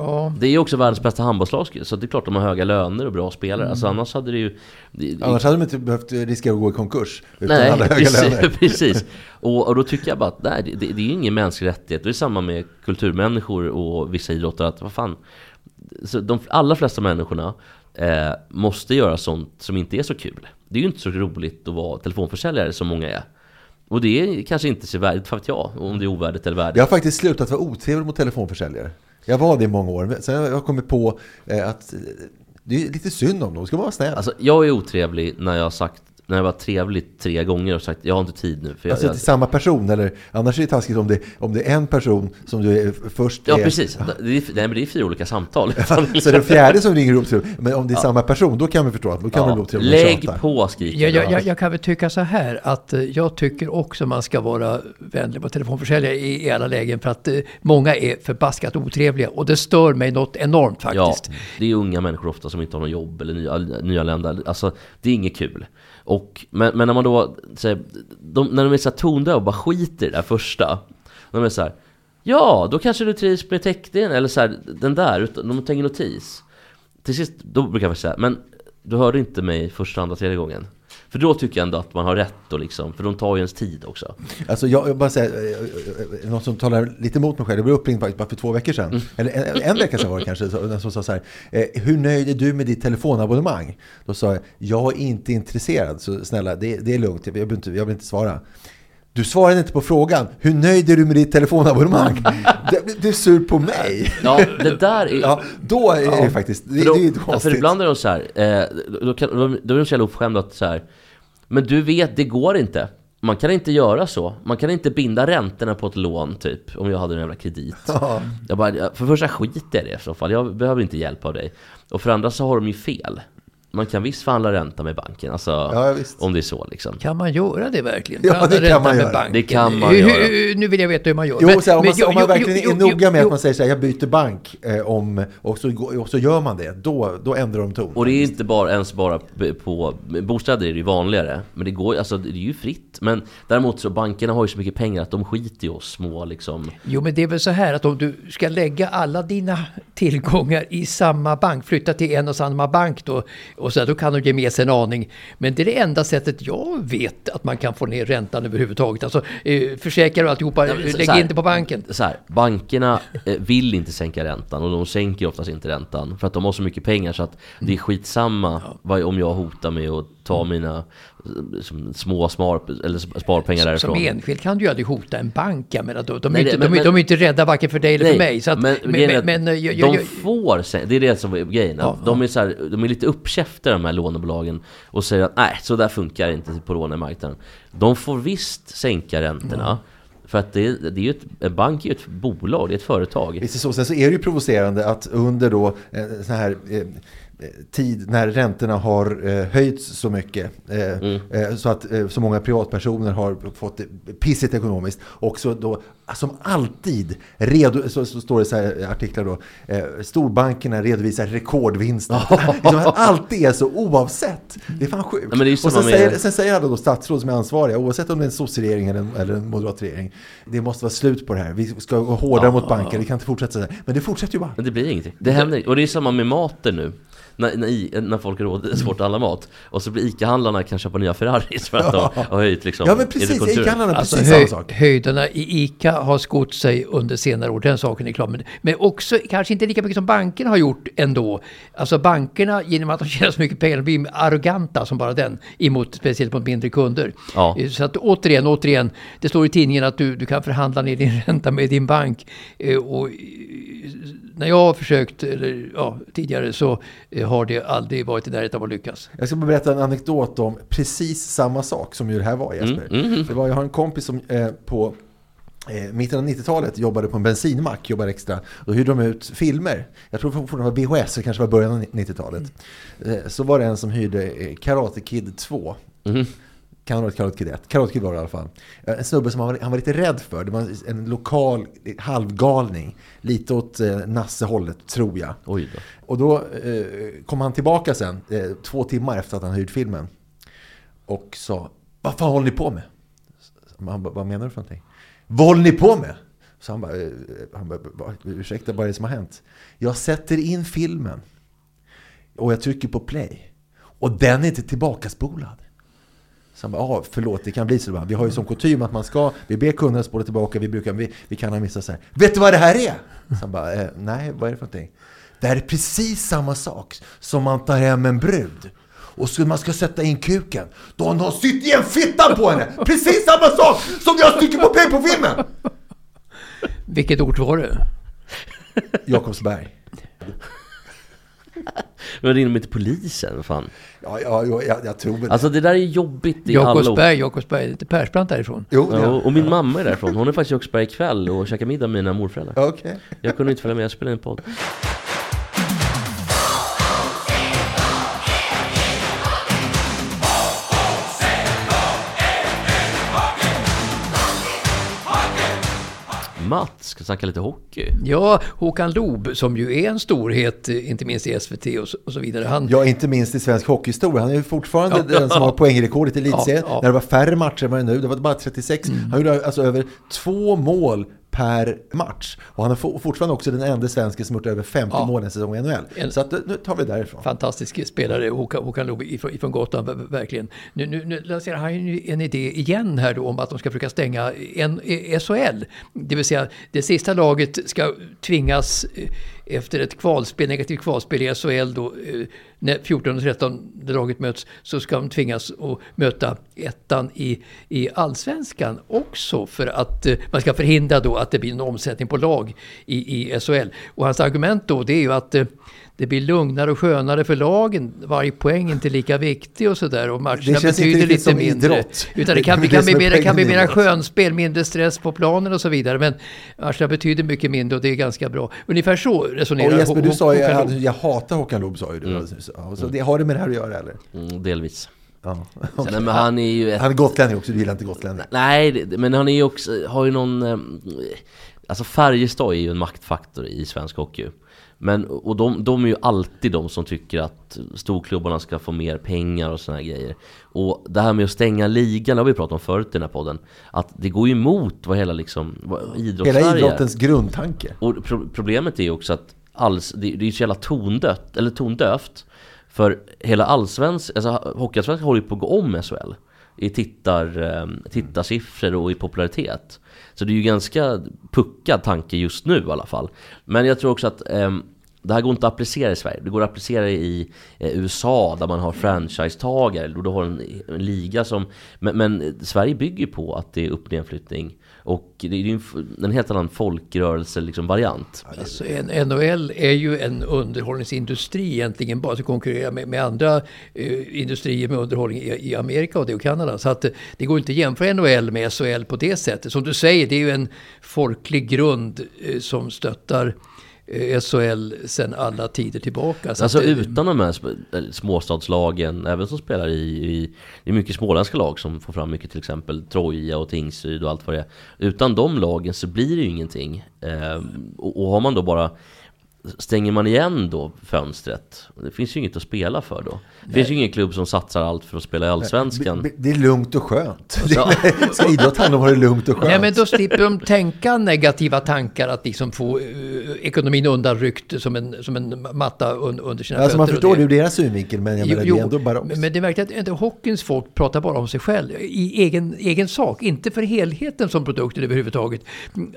Ja. Det är ju också världens bästa handbollslag så det är klart de har höga löner och bra spelare Alltså annars hade det ju det, Annars hade de inte behövt riskera att gå i konkurs. Utan Nej, hade höga precis, löner. precis. Och, och då tycker jag bara att nej, det, det, det är ju ingen mänsklig rättighet Det är samma med kulturmänniskor och vissa idrottare att vad fan så De allra flesta människorna eh, måste göra sånt som inte är så kul Det är ju inte så roligt att vara telefonförsäljare som många är Och det är kanske inte så värdigt, för att jag om det är ovärdigt eller värdigt Jag har faktiskt slutat vara otrevlig mot telefonförsäljare. Jag var det i många år. Sen har jag kommit på eh, att eh, det är lite synd om dem. Ska man vara snäll. Alltså jag är otrevlig när jag har sagt när jag var trevlig tre gånger och sagt jag har inte tid nu för jag, Alltså jag, till samma person, eller annars är det taskigt om det, om det är en person som du är först Ja är, precis, det är, nej, men det är fyra olika samtal Så den fjärde som ringer upp till men om det är Ja. samma person, då kan vi förstå att då kan Ja, otrevlig och Lägg tjata. på skriker Jag, jag, jag. kan väl tycka så här att eh, jag tycker också man ska vara vänlig mot telefonförsäljare i, i alla lägen för att eh, många är förbaskat otrevliga och det stör mig något enormt Ja, faktiskt. det är unga människor ofta som inte har något jobb eller nya, nyanlända. Alltså, det är inget kul. Och, men, men när man då, här, de, när de är så här tondöva och bara skiter i det där första. De är så här, ja, då kanske du trivs med teckningen, eller så här, den där, utan de tar ingen notis. Till sist, då brukar jag säga, men du hörde inte mig första, andra, tredje gången. För då tycker jag ändå att man har rätt då liksom, för de tar ju ens tid också. Alltså jag, jag bara säger, eh, eh, något som talar lite emot mig själv. Jag blev uppringd faktiskt bara för två veckor sedan. Mm. Eller en, en vecka sedan var det kanske. Den som sa så här, eh, hur nöjd är du med ditt telefonabonnemang? Då sa jag, jag är inte intresserad. Så snälla, det, det är lugnt. Jag vill, inte, jag vill inte svara. Du svarade inte på frågan. Hur nöjd är du med ditt telefonabonnemang? Du, du är sur på mig. Ja, det där är... Ja, då är Ja. det faktiskt, det, då- det är konstigt. För ibland är de så här, eh, då, kan, då, då är de så jävla uppskämda att så här, Men du vet, det går inte. Man kan inte göra så. Man kan inte binda räntorna på ett lån typ, om jag hade en jävla kredit. Ja. Jag bara, för det första skiter jag i det i så fall. Jag behöver inte hjälp av dig. Och för andra så har de ju fel. Man kan visst förhandla ränta med banken, alltså Ja, visst. om det är så liksom. Kan man göra det verkligen? Ja, det kan man med göra. banken? Det kan man Hur- göra. hur- Nu vill jag veta hur man gör. Jo, Men- så här, om men man, jo, om man jo, verkligen jo, är jo, noga med jo, att man säger så här, jag byter bank eh, om, och, så, och så gör man det, då, då ändrar de ton. Och det är inte bara ens bara på bostäder är det ju vanligare Men det går alltså det är ju fritt Men däremot så bankerna har ju så mycket pengar att de skiter i oss små liksom Jo, men det är väl så här att om du ska lägga alla dina tillgångar i samma bank, flytta till en och samma bank då, och så här, då kan de ge med sig en aning. Men det är det enda sättet jag vet att man kan få ner räntan överhuvudtaget. Alltså eh, försäkrar och alltihopa, Ja, lägg här, in det på banken. Så här, bankerna eh, vill inte sänka räntan och de sänker oftast inte räntan För att de har så mycket pengar så att det är skitsamma vad, om jag hotar med att ta mina eh, som, små smar, eller sparpengar därifrån Som enskild kan du ju aldrig hota en bank. Jag menar, de, de, är Nej, inte, det- men- de, är- de är inte rädda varken för dig eller för Nej, mig. Så att, men, men, är men, att men, jag, jag, de jag, får det är det som är grejen. att de, är så här, de är lite uppkäftiga de här lånebolagen och säger att nej, så där funkar inte på lånemarknaden. De får visst sänka räntorna. För att det, det är ju ett, en bank är ju ett bolag, det är ett företag. Visst är så. Sen så är det ju provocerande att under då eh, så här eh, tid när räntorna har eh, höjts så mycket eh, Mm. eh, så att eh, så många privatpersoner har fått det pissigt ekonomiskt och så då som alltid redo, så, så står det så här i artiklar då eh, storbankerna redovisar rekordvinster. att alltid är så oavsett. Det är fan sjukt. Det är och sen säger, sen säger alla då statsråd som är ansvariga oavsett om det är en sosseregering eller en, eller en moderat regering. Det måste vara slut på det här. Vi ska gå hårdare Ja. mot banker. Vi kan inte fortsätta så här. Men det fortsätter ju bara. Men det blir ingenting. Det händer Och det är samma med maten nu. När, när, när folk har svårt att handla mat. Och så blir ICA-handlarna kan köpa nya Ferraris för att de har höjt liksom Ja, men precis. ICA-handlarna alltså precis höj, samma sak. höjderna i ICA har skott sig under senare år, den saken är klar. Men, men också kanske inte lika mycket som bankerna har gjort ändå. Alltså bankerna, genom att de tjänar så mycket pengar, de blir arroganta som bara den, emot, speciellt mot mindre kunder. Ja. Så att återigen, återigen, det står i tidningen att du, du kan förhandla ner din ränta med din bank. Eh, Och eh, när jag har försökt, eller ja, tidigare, så eh, har det aldrig varit i närheten av att lyckas. Jag ska bara berätta en anekdot om precis samma sak som ju det här var Jesper. Mm, mm. Det var, jag har en kompis som eh, på eh, mitten av 90-talet jobbade på en bensinmack, jobbade extra. Då hyrde de ut filmer. Jag tror fortfarande det var VHS, det kanske var början av 90-talet. Eh, så var det en som hyrde eh, Karate Kid 2. Kan ha varit Karate Kid 1. Karate Kid var det i alla fall. Eh, En snubbe som han var, han var lite rädd för. Det var en lokal halvgalning. Lite åt eh, Nasse-hållet, tror jag. Oj då. Och då eh, kom han tillbaka sen, eh, två timmar efter att han hyrt filmen. Och sa, vad fan håller ni på med? Han bara, vad menar du för någonting? Vad håller ni på med? Så han bara, eh, han bara "Va- ursäkta, vad är det som har hänt? Jag sätter in filmen och jag trycker på play. Och den är inte tillbakaspolad. Så han bara, ah, förlåt, det kan bli så. Vi har ju som kutym att man ska, vi ber kunderna spola tillbaka, vi, brukar, vi, vi kan ha missat så här. Vet du vad det här är? Så han bara, eh, nej, vad är det för någonting? Det här är precis samma sak som man tar hem en brud. Och så man ska sätta in kuken. Då har någon sytt igen fittan på henne! Precis samma sak som jag stycker på play på filmen! Vilket ort var det? Jakobsberg. Men ringer de inte polisen? Fan? Ja, ja, ja jag, jag tror väl Alltså det där är jobbigt i Jakobsberg, Jakobsberg, det är inte Persbrandt därifrån. Jo, Ja, ja. och, och min mamma är därifrån. Hon är faktiskt i Jocksberg ikväll och käkar middag med mina morföräldrar. Okej. Jag kunde inte följa med, jag spelade en podd. Mats, ska snacka lite hockey. Ja, Håkan Loob som ju är en storhet, eh, inte minst i SVT och så, och så vidare. Han, Ja, inte minst i svensk hockeyhistoria. Han är ju fortfarande den som har poängrekordet i elitserien. Ja, ja. När det var färre matcher än vad det nu. Det var bara 36. Han gjorde alltså över två mål per match. Och han är for- fortfarande också den enda svensken som gjort över 50 Ja. mål en säsong i NHL. En- Så att, nu tar vi därifrån. fantastisk spelare, Håkan, Håkan Loob ifrån, ifrån Gotland, ver- verkligen. Nu, nu, nu lanserar han ju en idé igen här då om att de ska försöka stänga en, eh, SHL. Det vill säga, det sista laget ska tvingas eh, efter ett kvalspel, negativt kvalspel i SHL då, eh, när 14 och 13 laget möts, så ska de tvingas att möta ettan i, i allsvenskan också för att eh, man ska förhindra då att det blir en omsättning på lag i, i SHL. Och hans argument då det är ju att eh, det blir lugnare och skönare för lagen. Varje poäng är inte lika viktig och sådär. Och matcherna Det känns inte betyder lite som mindre. idrott. Utan det kan, Det kan, bli, som är mer, det kan bli mera skönspel, mindre stress på planen och så vidare. Men matcherna betyder mycket mindre och det är ganska bra. Ungefär så resonerar Och Jesper, du sa ju att jag hatar Håkan Loob, sa ju du. Ja, Så det, har det med det här att göra eller? Mm, delvis. Ja. Nej, men han är ju ett Han är gotlänning också, du gillar inte gotlänningar. Nej, men han är ju också, har ju någon... eh, Alltså Färjestad är ju en maktfaktor i svensk hockey. Men, och de, de är ju alltid de som tycker att storklubbarna ska få mer pengar och såna här grejer. Och det här med att stänga ligan, det har vi pratat om förut i den här podden. Att det går ju emot vad hela liksom, vad idrottssverige Hela är. idrottens grundtanke. Och pro problemet är ju också att alls, det, det är så jävla tondött, eller tondövt. För hela allsvensk, alltså Hockeyallsvenskan håller ju på att gå om SHL. I tittar, eh, tittarsiffror och i popularitet. Så det är ju ganska puckad tanke just nu i alla fall. Men jag tror också att eh, det här går inte att applicera i Sverige. Det går att applicera i eh, USA där man har franchisetagare. Och du har en, en liga som... Men, men Sverige bygger på att det är upp och nedflyttning. Och det är ju en, en helt annan folkrörelse liksom, variant. Alltså, NHL är ju en underhållningsindustri egentligen, bara som konkurrerar med, med andra eh, industrier med underhållning i, i Amerika och det och Kanada. Så att eh, det går inte att jämföra NHL med SHL på det sättet. Som du säger, det är ju en folklig grund eh, som stöttar eh, SHL sedan alla tider tillbaka. Så Alltså eh, utan de här småstadslagen, även som spelar i, i... Det är mycket småländska lag som får fram mycket till exempel Troja och Tingsryd och allt vad det är. Utan de lagen så blir det ju ingenting. Ehm, och, och har man då bara stänger man igen då fönstret, det finns ju inget att spela för då. Det finns ju ingen klubb som satsar allt för att spela i Allsvenskan. Det- Det är lugnt och skönt. Ja. Ska idrott handla om att ha det lugnt och skönt? Nej, men då slipper de tänka negativa tankar att liksom få eh, ekonomin undanryckt som en, som en matta un, under sina Alltså man fötter. förstår och det ur deras synvinkel, men jag menar, det är ändå barockt. men, men det är verkligen att inte hockeyns folk pratar bara om sig själv i egen, egen sak, inte för helheten som produkten överhuvudtaget.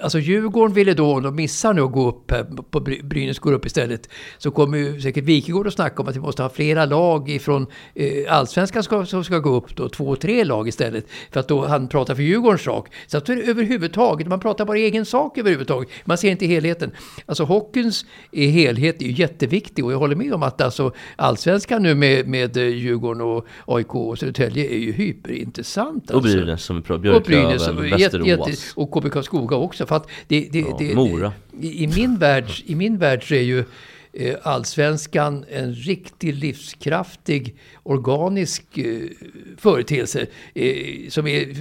Alltså Djurgården ville då, de missar nu att gå upp här, på Bry- Brynäs går upp istället, så kommer ju säkert Wikegård att snacka om att vi måste ha flera lag ifrån eh, allsvenskan ska, som ska gå upp då, två, tre lag istället. För att då han pratar för Djurgårdens sak. Så att överhuvudtaget, man pratar bara egen sak överhuvudtaget. Man ser inte helheten. Alltså hockeyns eh, helhet är ju jätteviktig och jag håller med om att alltså allsvenskan nu med, med eh, Djurgården och AIK och Södertälje är ju hyperintressant. Och Alltså. Brynäs som pratar, Och Björklöven, och, Västerås. jätte, och KBK Karlskoga också. För att det, det, Ja, det, Mora. I, i, min värld, I min värld så är ju eh, allsvenskan en riktigt livskraftig organisk eh, företeelse eh, som är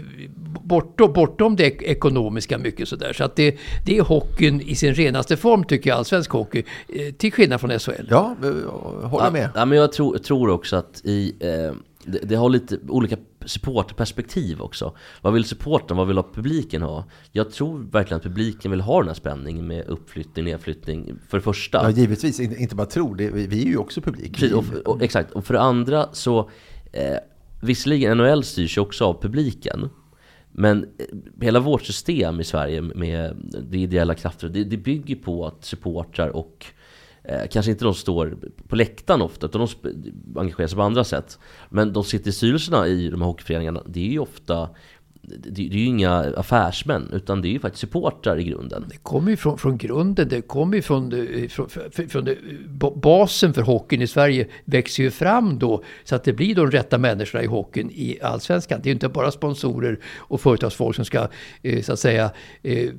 bortom, bortom det ekonomiska mycket sådär. Så att det, det är hockeyn i sin renaste form tycker jag, allsvensk hockey, eh, till skillnad från SHL. Ja, håller med. Ja, ja, men jag tror, tror också att i, eh, det, det har lite olika supportperspektiv också. Vad vill supporten, vad vill publiken ha? Jag tror verkligen att publiken vill ha den här spänningen med uppflyttning, nedflyttning, för det första. Ja, givetvis. Inte bara tro. Det, vi är ju också publik. Precis, och, och, exakt, och för det andra så eh, Visserligen NHL styrs ju också av publiken Men eh, hela vårt system i Sverige med det ideella krafter Det, det bygger på att supportrar och eh, Kanske inte de står på läktaren ofta utan de engagerar sig på andra sätt. Men de sitter i styrelserna i de här hockeyföreningarna. Det är ju ofta det, det är ju inga affärsmän utan det är ju faktiskt supportrar i grunden Det kommer ju från, från grunden, det kommer ju från, det, från, från, från det, ba- basen för hockeyn i Sverige växer ju fram då så att det blir de rätta människorna i hockeyn i allsvenskan. Det är ju inte bara sponsorer och företagsfolk som ska eh, så att säga eh, eh,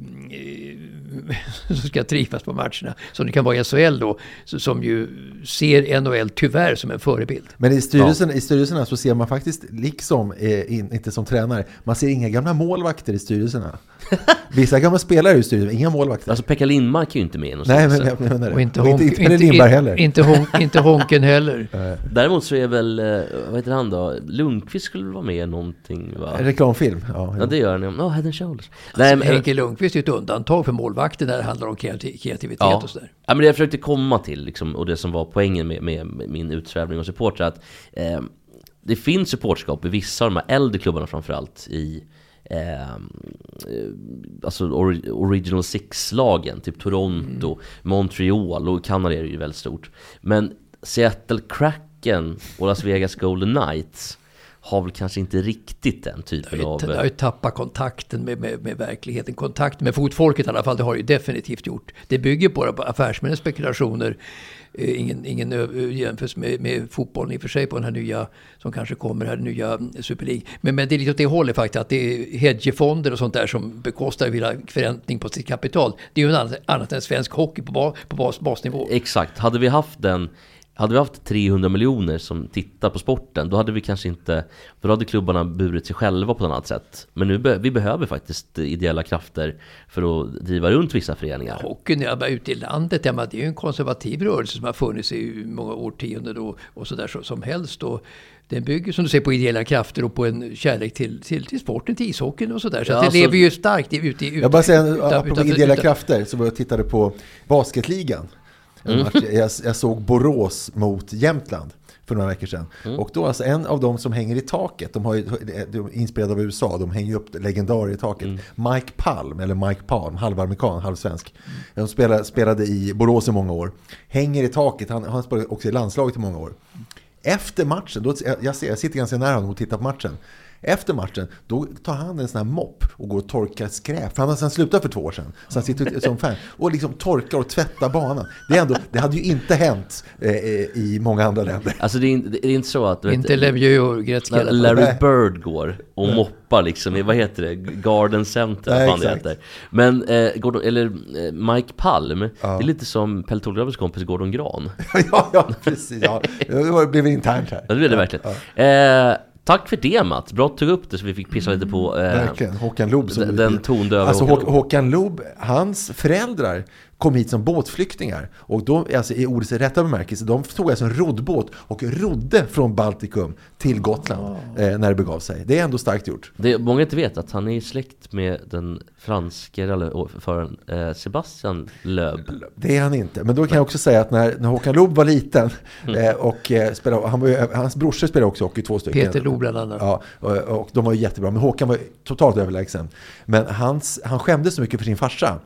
som ska trivas på matcherna. Som det kan vara i SHL då, som ju ser NHL tyvärr som en förebild. Men i, styrelsen, i styrelserna så ser man faktiskt, liksom, eh, in, inte som tränare, man ser inga gamla målvakter i styrelserna. Vissa gamla spelare i styrelsen, inga målvakter. Alltså Pekka Lindmark är ju inte med Nej, men jag menar det. Och inte, Och honk, inte- inte Pelle Lindberg heller. Inte, honk, inte Honken heller. Däremot så är väl, eh, vad heter han då? Lundqvist skulle vara med i någonting va? En reklamfilm, ja. Ja det gör han, ja, Head and Shoulders Nej, men, Henke Lundqvist är ett undantag för målvakter när det handlar om kreati- kreativitet ja. och sådär. ja men det jag försökte komma till liksom, och det som var poängen med, med, med min utsvävning och supportrar att eh, Det finns supportskap i vissa av de här äldre klubbarna framförallt i Eh, eh, alltså or, Original Six-lagen, typ Toronto, Montreal och Kanada är ju väldigt stort. Men Seattle Kraken och Las Vegas Golden Knights har väl kanske inte riktigt den typen av... Det har ju tappat kontakten med, med, med verkligheten. Kontakten med fotfolket i alla fall, det har det ju definitivt gjort. Det bygger på affärsmännens spekulationer. Eh, ingen ingen jämförelse med, med fotbollen i och för sig på den här nya, som kanske kommer här, nya Super League. Men, men det är lite åt det hållet faktiskt, att det är hedgefonder och sånt där som bekostar villa förräntning på sitt kapital. Det är ju annat, annat än svensk hockey på, bas, på bas, basnivå. Exakt, hade vi haft den hade vi haft 300 miljoner som tittar på sporten, då hade vi kanske inte... Då hade klubbarna burit sig själva på ett annat sätt. Men nu be, vi behöver faktiskt ideella krafter för att driva runt vissa föreningar. Hockeyn ja, bara ute i landet, ja, det är ju en konservativ rörelse som har funnits i många årtionden och, och sådär så, som helst. Och den bygger som du säger på ideella krafter och på en kärlek till, till, till sporten, till ishockeyn och sådär. Så Ja, att det alltså- lever ju starkt ute i... Jag bara säger, utan- apropå utanför- ideella utan- krafter, så var jag tittade på basketligan. Mm. Jag, jag såg Borås mot Jämtland för några veckor sedan. Mm. Och då alltså en av dem som hänger i taket, de, har ju, de är inspelade av USA, de hänger ju upp legendarer i taket. Mm. Mike Palm, eller Mike Palm, halvamerikan, halvsvensk. De spelade, spelade i Borås i många år. Hänger i taket, han, han spelade också i landslaget i många år. Efter matchen, då, jag, jag, ser, jag sitter ganska nära honom och tittar på matchen. Efter matchen, då tar han en sån här mopp och går och torkar skräp. För han har sedan slutat för två år sedan. Så han sitter som fan och liksom torkar och tvättar banan. Det, är ändå, det hade ju inte hänt eh, eh, i många andra länder. Alltså det är, inte- det är inte så att... Inte Lemieux och Gretzky. Larry. Bird går och Nej. moppar liksom i, vad heter det, Garden Center, Nej, vad fan det exakt. heter. Men, eh, Gordon, eller eh, Mike Palm, Ja. det är lite som Pelle Torgravs kompis Gordon Gran. ja, ja, precis. Ja. Det blev internt här. Ja, det blir det Ja, verkligen. Eh, tack för det Mats, bra att du tog upp det så vi fick pissa lite på eh, Verkligen, Håkan Loob. som- den, tondöva Alltså. Håkan Loob, hans föräldrar kom hit som båtflyktingar. Och de, alltså i ordets rätta bemärkelse, de tog alltså en roddbåt och rodde från Baltikum till Gotland eh, när det begav sig. Det är ändå starkt gjort. Det många inte vet att han är släkt med den franske rallyföraren eh, Sebastian Loeb. Det är han inte. Men då kan jag också säga att när, när Håkan Loob var liten eh, och eh, spelade, han var ju, hans brorsor spelade också hockey, två stycken. Peter Loob bland annat. Ja, och, och de var ju jättebra. Men Håkan var totalt överlägsen. Men hans, han skämdes så mycket för sin farsa.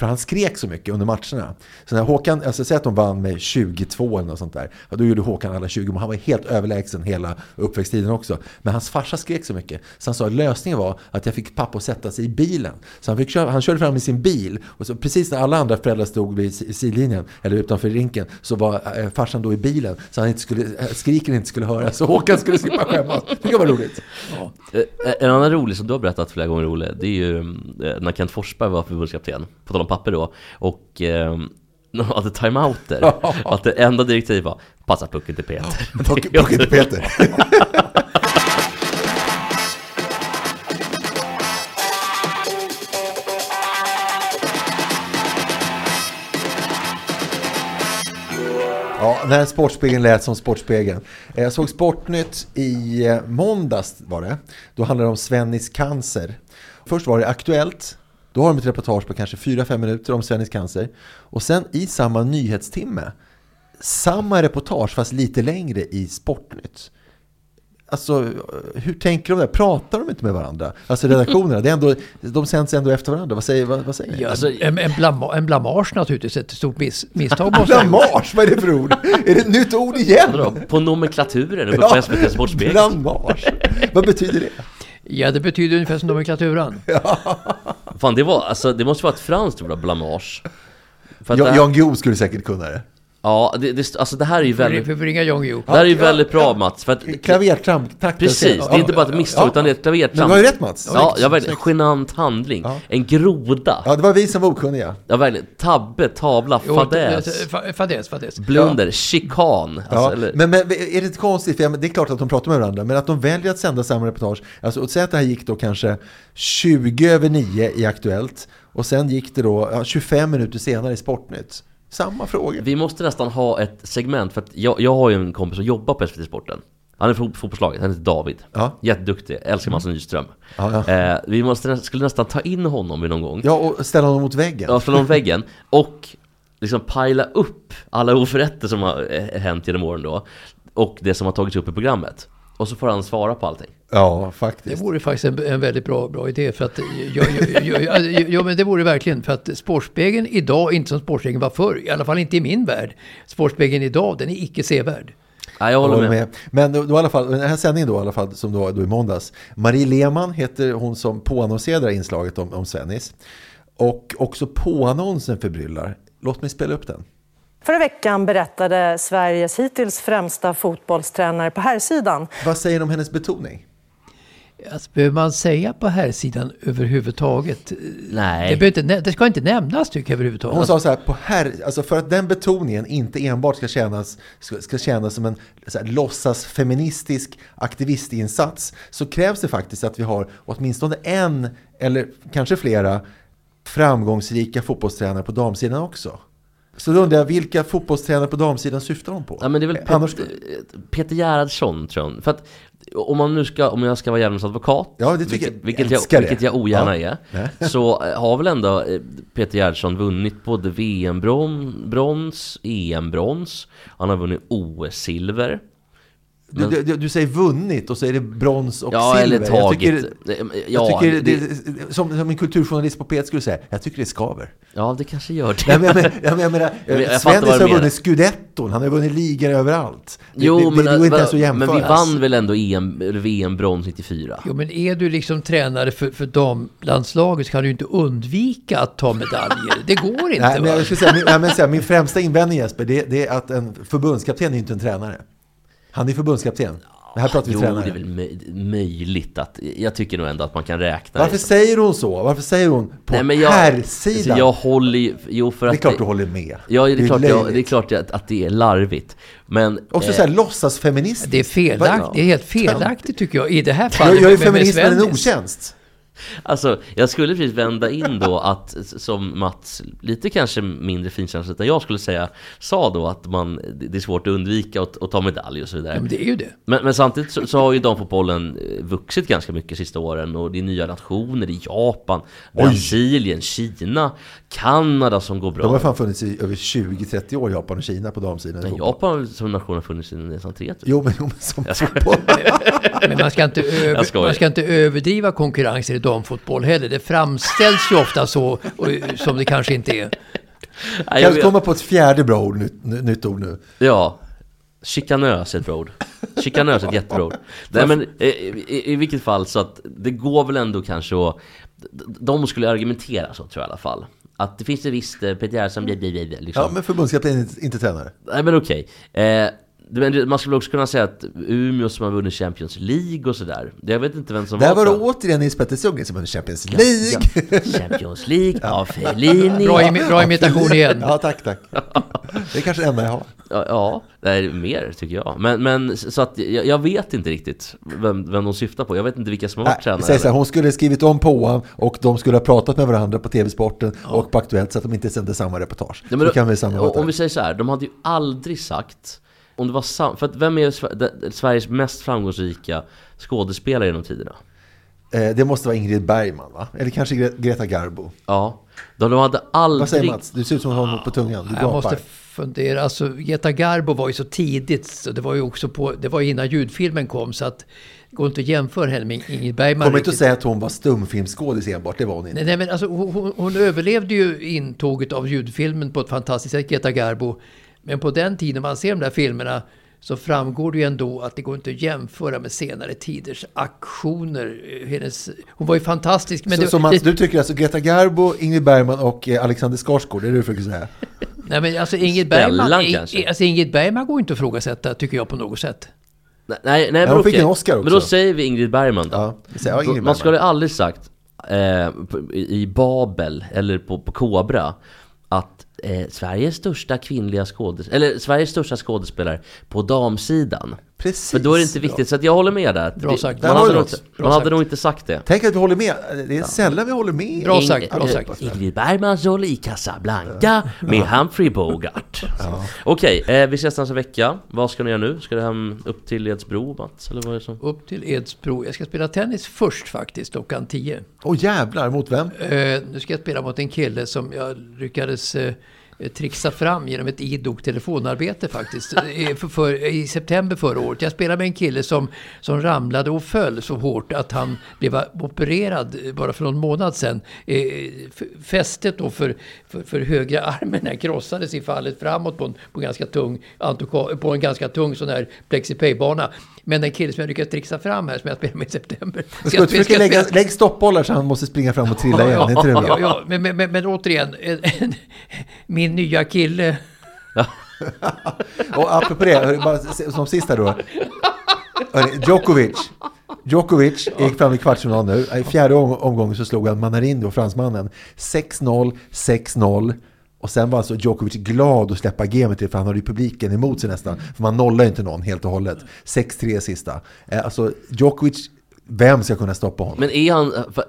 För han skrek så mycket under matcherna. Så när Håkan, alltså säg att de vann med 22 eller något sånt där. Ja, då gjorde Håkan alla 20 mål. Han var helt överlägsen hela uppväxttiden också. Men hans farsa skrek så mycket. Så han sa att lösningen var att jag fick pappa att sätta sig i bilen. Så han, fick köra, han körde fram i sin bil. Och så precis när alla andra föräldrar stod vid sidlinjen, eller utanför rinken, så var eh, farsan då i bilen. Så han inte skulle, eh, skriken inte skulle höras. Så Håkan skulle slippa skämmas. Det tycker jag var roligt. Ja. Eh, eh, en annan rolig som du har berättat flera gånger Olle, det är ju när Kent Forsberg var förbundskapten, på tal om papper då, och eh, de hade timeouter. Att det enda direktivet var passa pucken till Peter. Puck- pucken till Peter. Ja, när Sportspegeln lät som Sportspegeln. Eh, Jag såg Sportnytt i eh, måndags var det. Då handlade det om Svennis cancer. Först var det Aktuellt. Då har de ett reportage på kanske 4-5 minuter om Svennis cancer. Och sen i samma nyhetstimme, samma reportage fast lite längre i Sportnytt. Alltså, hur tänker de där? Pratar de inte med varandra? Alltså redaktionerna, det är ändå, de sänds ändå efter varandra. Vad säger, vad, vad säger ni? Ja, alltså, en, en, blama, en blamage naturligtvis, ett stort miss, misstag. Blamage, vad är det för ord? Är det ett nytt ord igen? På nomenklaturen uppe på SVT Sportspegel. Blamage. Vad betyder det? Ja, det betyder ungefär som nomenklaturan. Fan det var, alltså det måste vara ett franskt blamage. För att Ja, det här- Jan Guillou skulle säkert kunna det. Ja, det, det, alltså det här är ju väldigt... vi får ringa Jan Guillou. Det här är ju väldigt bra. Mats, för att... Klavertramp, tack. Precis, det är inte bara ett misstag utan det är ett klavertramp. Men du har ju rätt Mats. Ja, jag verkligen. Genant handling. En groda. Ja, det var vi som var okunniga. Ja, verkligen. Tabbe, tavla, Jo, fadäs. Fadäs, fadäs. Blunder, chikan. Alltså, Ja, eller, men, men är det inte konstigt, för det är klart att de pratar med varandra, men att de väljer att sända samma reportage. Alltså, och säg att det här gick då kanske 20 över 9 i Aktuellt, och sen gick det då ja, 25 minuter senare i Sportnytt. Samma fråga. Vi måste nästan ha ett segment, för att jag, jag har ju en kompis som jobbar på SVT Sporten. Han är fot- fotbollslaget, han heter David. Ja. Jätteduktig, älskar Mats Nyström. Ja, ja. Eh, vi måste, skulle nästan ta in honom någon gång. Ja, och ställa honom mot väggen. Ja, från väggen. Och liksom pajla upp alla oförrätter som har eh, hänt genom åren då. Och det som har tagits upp i programmet. Och så får han svara på allting. Ja, Det faktiskt. vore faktiskt en, en väldigt bra, bra idé. För att, ja, ja, ja, ja, ja, men det vore verkligen. För att Sportspegeln idag, inte som Sportspegeln var förr, i alla fall inte i min värld. Sportspegeln idag, den är icke sevärd. Ja, jag håller håller med. med. Men då, då i alla fall, den här sändningen då i alla fall, som då, var då i måndags. Marie Lehmann heter hon som påannonserade det inslaget om, om Svennis. Och också påannonsen förbryllar. Låt mig spela upp den. Förra veckan berättade Sveriges hittills främsta fotbollstränare på herrsidan Vad säger de om hennes betoning? Alltså, behöver man säga på här sidan överhuvudtaget? Nej. Det, inte, det ska inte nämnas tycker jag överhuvudtaget. Hon sa så här, på herr, alltså för att den betoningen inte enbart ska kännas, ska, ska kännas som en så här, låtsas feministisk aktivistinsats så krävs det faktiskt att vi har åtminstone en eller kanske flera framgångsrika fotbollstränare på damsidan också. Så då undrar jag, vilka fotbollstränare på damsidan syftar hon på? Ja men det är väl Eh, Annars, Peter, Peter Gerhardsson tror jag. För att om man nu ska, om jag ska vara djävulens advokat, Ja, det vilket, jag. vilket, jag, vilket jag ogärna Ja. är, så eh, har väl ändå eh, Peter Gerhardsson vunnit både VM-brons, EM-brons, han har vunnit OS-silver. Du, du, du säger vunnit och så är det brons och Ja, silver. eller tagit. Jag tycker, Ja, jag tycker det- det, som, som en kulturjournalist på P1 skulle säga, jag tycker det skaver. Ja, det kanske gör det. Nej, men jag, men, jag, men, jag menar, Men jag Svennis har vunnit scudetton, han har vunnit ligor överallt. Jo, det, det, men, det går inte ens att men jämföra. vi vann väl ändå VM-brons 94? Jo, men är du liksom tränare för, för damlandslaget så kan du inte undvika att ta medaljer. Det går inte. Nej, men jag skulle säga, min, jag säga, min främsta invändning Jesper, det, det är att en förbundskapten är inte en tränare. Han är förbundskapten. Det här pratar vi Jo, tränare. det är väl möj- möjligt att, jag tycker nog ändå att man kan räkna Varför det. säger hon så? Varför säger hon på Nej, men jag, herrsidan? alltså, jag håller ju, jo för det är klart du håller med. Ja, det är, klart, jag, det är klart att, att det är larvigt. Men... Också eh, så här låtsasfeministiskt. Det är felaktigt, Vad- det är helt felaktigt tycker jag i det här fallet. Jag, jag är feminismen en otjänst. Alltså, jag skulle precis vända in då att, som Mats, lite kanske mindre finkänsligt än jag skulle säga, sa då att man, det är svårt att undvika att, att ta medalj och så vidare. Ja, men det är ju det. Men, men samtidigt så, så har ju damfotbollen eh, vuxit ganska mycket de sista åren och det är nya nationer i Japan, Brasilien, Kina, Kanada som går bra. De har fan funnits i över 20-30 år, Japan och Kina på damsidan. i Men. Japan som nation har funnits sedan nästan 3000. Jo, men, jo, men som fotboll. Men man ska, inte över, man ska inte överdriva konkurrensen i damfotboll heller. Det framställs ju ofta så, och, som det kanske inte är. Nej, Kan jag du komma på ett fjärde bra ord, nytt, nytt ord nu? Ja, chikanös är ett bra ord. Chikanös är ett jättebra ord. Nej men i, i, i vilket fall så att det går väl ändå kanske att de skulle argumentera så tror jag i alla fall. Att det finns en viss eh, Peter Gerhardsson, bli, bli, bli, liksom. Ja, men förbundskapten är inte, inte tränare. Nej men okej. Eh, men man skulle också kunna säga att Umeå som har vunnit Champions League och sådär. Jag vet inte vem som Där var det återigen Nils Petter Sundgren som vann Champions League. Ja, Champions League av Fellini. Bra, imi- bra imitation igen. Ja, tack, tack. Det är kanske det enda jag har. Ja, ja det är mer tycker jag. Men, men så att jag, jag vet inte riktigt vem, vem de syftar på. Jag vet inte vilka som har varit Nej, tränare. säg så här, hon skulle ha skrivit om påan och de skulle ha pratat med varandra på TV-sporten och på Aktuellt så att de inte sände samma reportage. Ja, då- kan vi om vi säger så här, de hade ju aldrig sagt om det var sam- för att vem är Sveriges mest framgångsrika skådespelare genom tiderna? Eh, Det måste vara Ingrid Bergman, va? Eller kanske Gre- Greta Garbo. Ja, de, de hade Vad säger aldrig... Mats? Du ser ut som att du har något på tungan. Du Jag måste fundera. Alltså, Greta Garbo var ju så tidigt. Så det var ju också på, det var innan ljudfilmen kom. Så att det går inte att jämföra henne med Ingrid Bergman. Kom inte att säga att hon var stumfilmsskådis enbart, det var hon inte. Nej, nej, men alltså, hon, hon- hon överlevde ju intåget av ljudfilmen på ett fantastiskt sätt, Greta Garbo. Men på den tiden man ser de där filmerna så framgår det ju ändå att det går inte att jämföra med senare tiders aktioner. Hennes, hon var ju fantastisk. Men så, det, så Mats, det, du tycker alltså Greta Garbo, Ingrid Bergman och eh, Alexander Skarsgård, det är det du försöker säga? nej, men alltså Ingrid Stellan Bergman, kanske? alltså Ingrid Bergman går inte att ifrågasätta, tycker jag på något sätt. Nej, nej, nej men hon fick okej. en Oscar också. Men då säger vi Ingrid Bergman då. Ja, vi säger, ja, Ingrid man skulle aldrig sagt eh, i i Babel eller på, på Kobra att eh, Sveriges största kvinnliga skådespelare, eller Sveriges största skådespelare på damsidan. Precis. För då är det inte viktigt, så att jag håller med där. Bra Det- sagt. Man, hade du nog, något. inte- Bra man hade sagt. nog inte sagt det. Tänk att vi håller med. Det är sällan vi håller med. Bra sagt, bra sagt. Ingrid Bergmans roll i Casablanca med Humphrey Bogart. Okej, eh, vi ses nästa vecka. Vad ska ni göra nu? Ska du hem upp till Edsbro, Mats? Eller vad är det som? Upp till Edsbro. Jag ska spela tennis först faktiskt, klockan 10. Åh jävlar, mot vem? Eh, nu ska jag spela mot en kille som jag lyckades eh, trixa fram genom ett idogt telefonarbete faktiskt. För, för, I september förra året. Jag spelade med en kille som, som ramlade och föll så hårt att han blev opererad bara för någon månad sedan. Eh, fästet då för, för, för högra armen här krossades i fallet framåt på en, på en ganska tung, på en ganska tung sån här plexipay-bana. Men en kille som jag lyckades trixa fram här som jag spelade med i september. Jag ska försöka lägga, lägg stoppbollar så han måste springa fram och trilla igen. Är inte det Ja, bra? ja, men, men, men, men återigen, en, en, min nya kille. Och apropå det, bara som sista då. Djokovic. Djokovic gick fram i kvartsfinal nu. I fjärde om- omgången så slog han Manarindo, fransmannen. 6-0, 6-0. Och sen var alltså Djokovic glad att släppa gamet till för han hade ju publiken emot sig nästan. För man nollar ju inte någon helt och hållet. 6-3 sista. Eh, Alltså Djokovic, vem ska kunna stoppa honom? Men är han, för,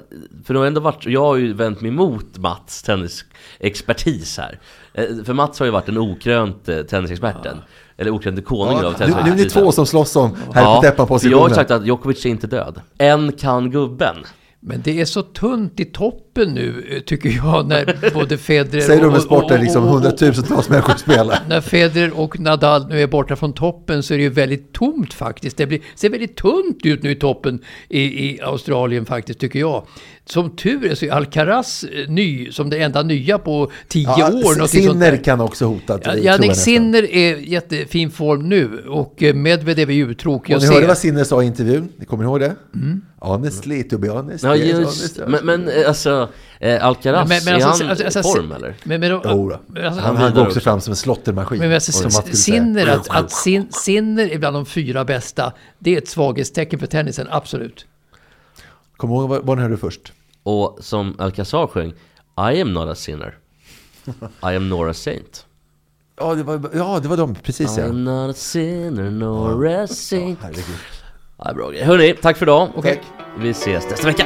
för det har ändå varit, jag har ju vänt mig emot Mats tennisexpertis här. Eh, För Mats har ju varit den okrönt eh, tennisexperten. Eller okrönte konungen av Ja, nu, nu är det tennisexpertisen. två som slåss om här på täppan för jag har positionen. sagt att Djokovic är inte död. En kan gubben. Men det är så tunt i toppen nu, eh, tycker jag, när både Federer Säger du med sport där och- liksom hundratusentals människor spelar? När Federer och Nadal nu är borta från toppen så är det ju väldigt tomt faktiskt. Det blir, ser väldigt tunt ut nu i toppen i, i Australien faktiskt, tycker jag. Som tur är så är Alcaraz eh, ny, som det enda nya på tio Ja, år. Sinner kan också hota. Ja, Jannik. Sinner är i jättefin form nu och eh, Medvedev är uttråkig Och att ni se. hörde vad Sinner sa i intervjun? Ni kommer ihåg det? Honestly, to be honest. Ja just, honest. men, men eh, alltså, eh, Alcaraz, Men- men är alltså, han alltså, alltså, i form eller? Men, men, men alltså- han, han går också fram som en slottermaskin. Men alltså, skulle säga. Sinner, att, att sin, Sinner är bland de fyra bästa, det är ett svaghetstecken för tennisen, absolut. Kom ihåg vad, vad ni hörde först. Och som Alcazar sjöng I am not a sinner I am nor a saint Ja, det var, ja, det var de. Precis I ja. am not a sinner nor a saint Herregud. ja, Bra grej. Hörni, tack för idag Okej. Vi ses nästa vecka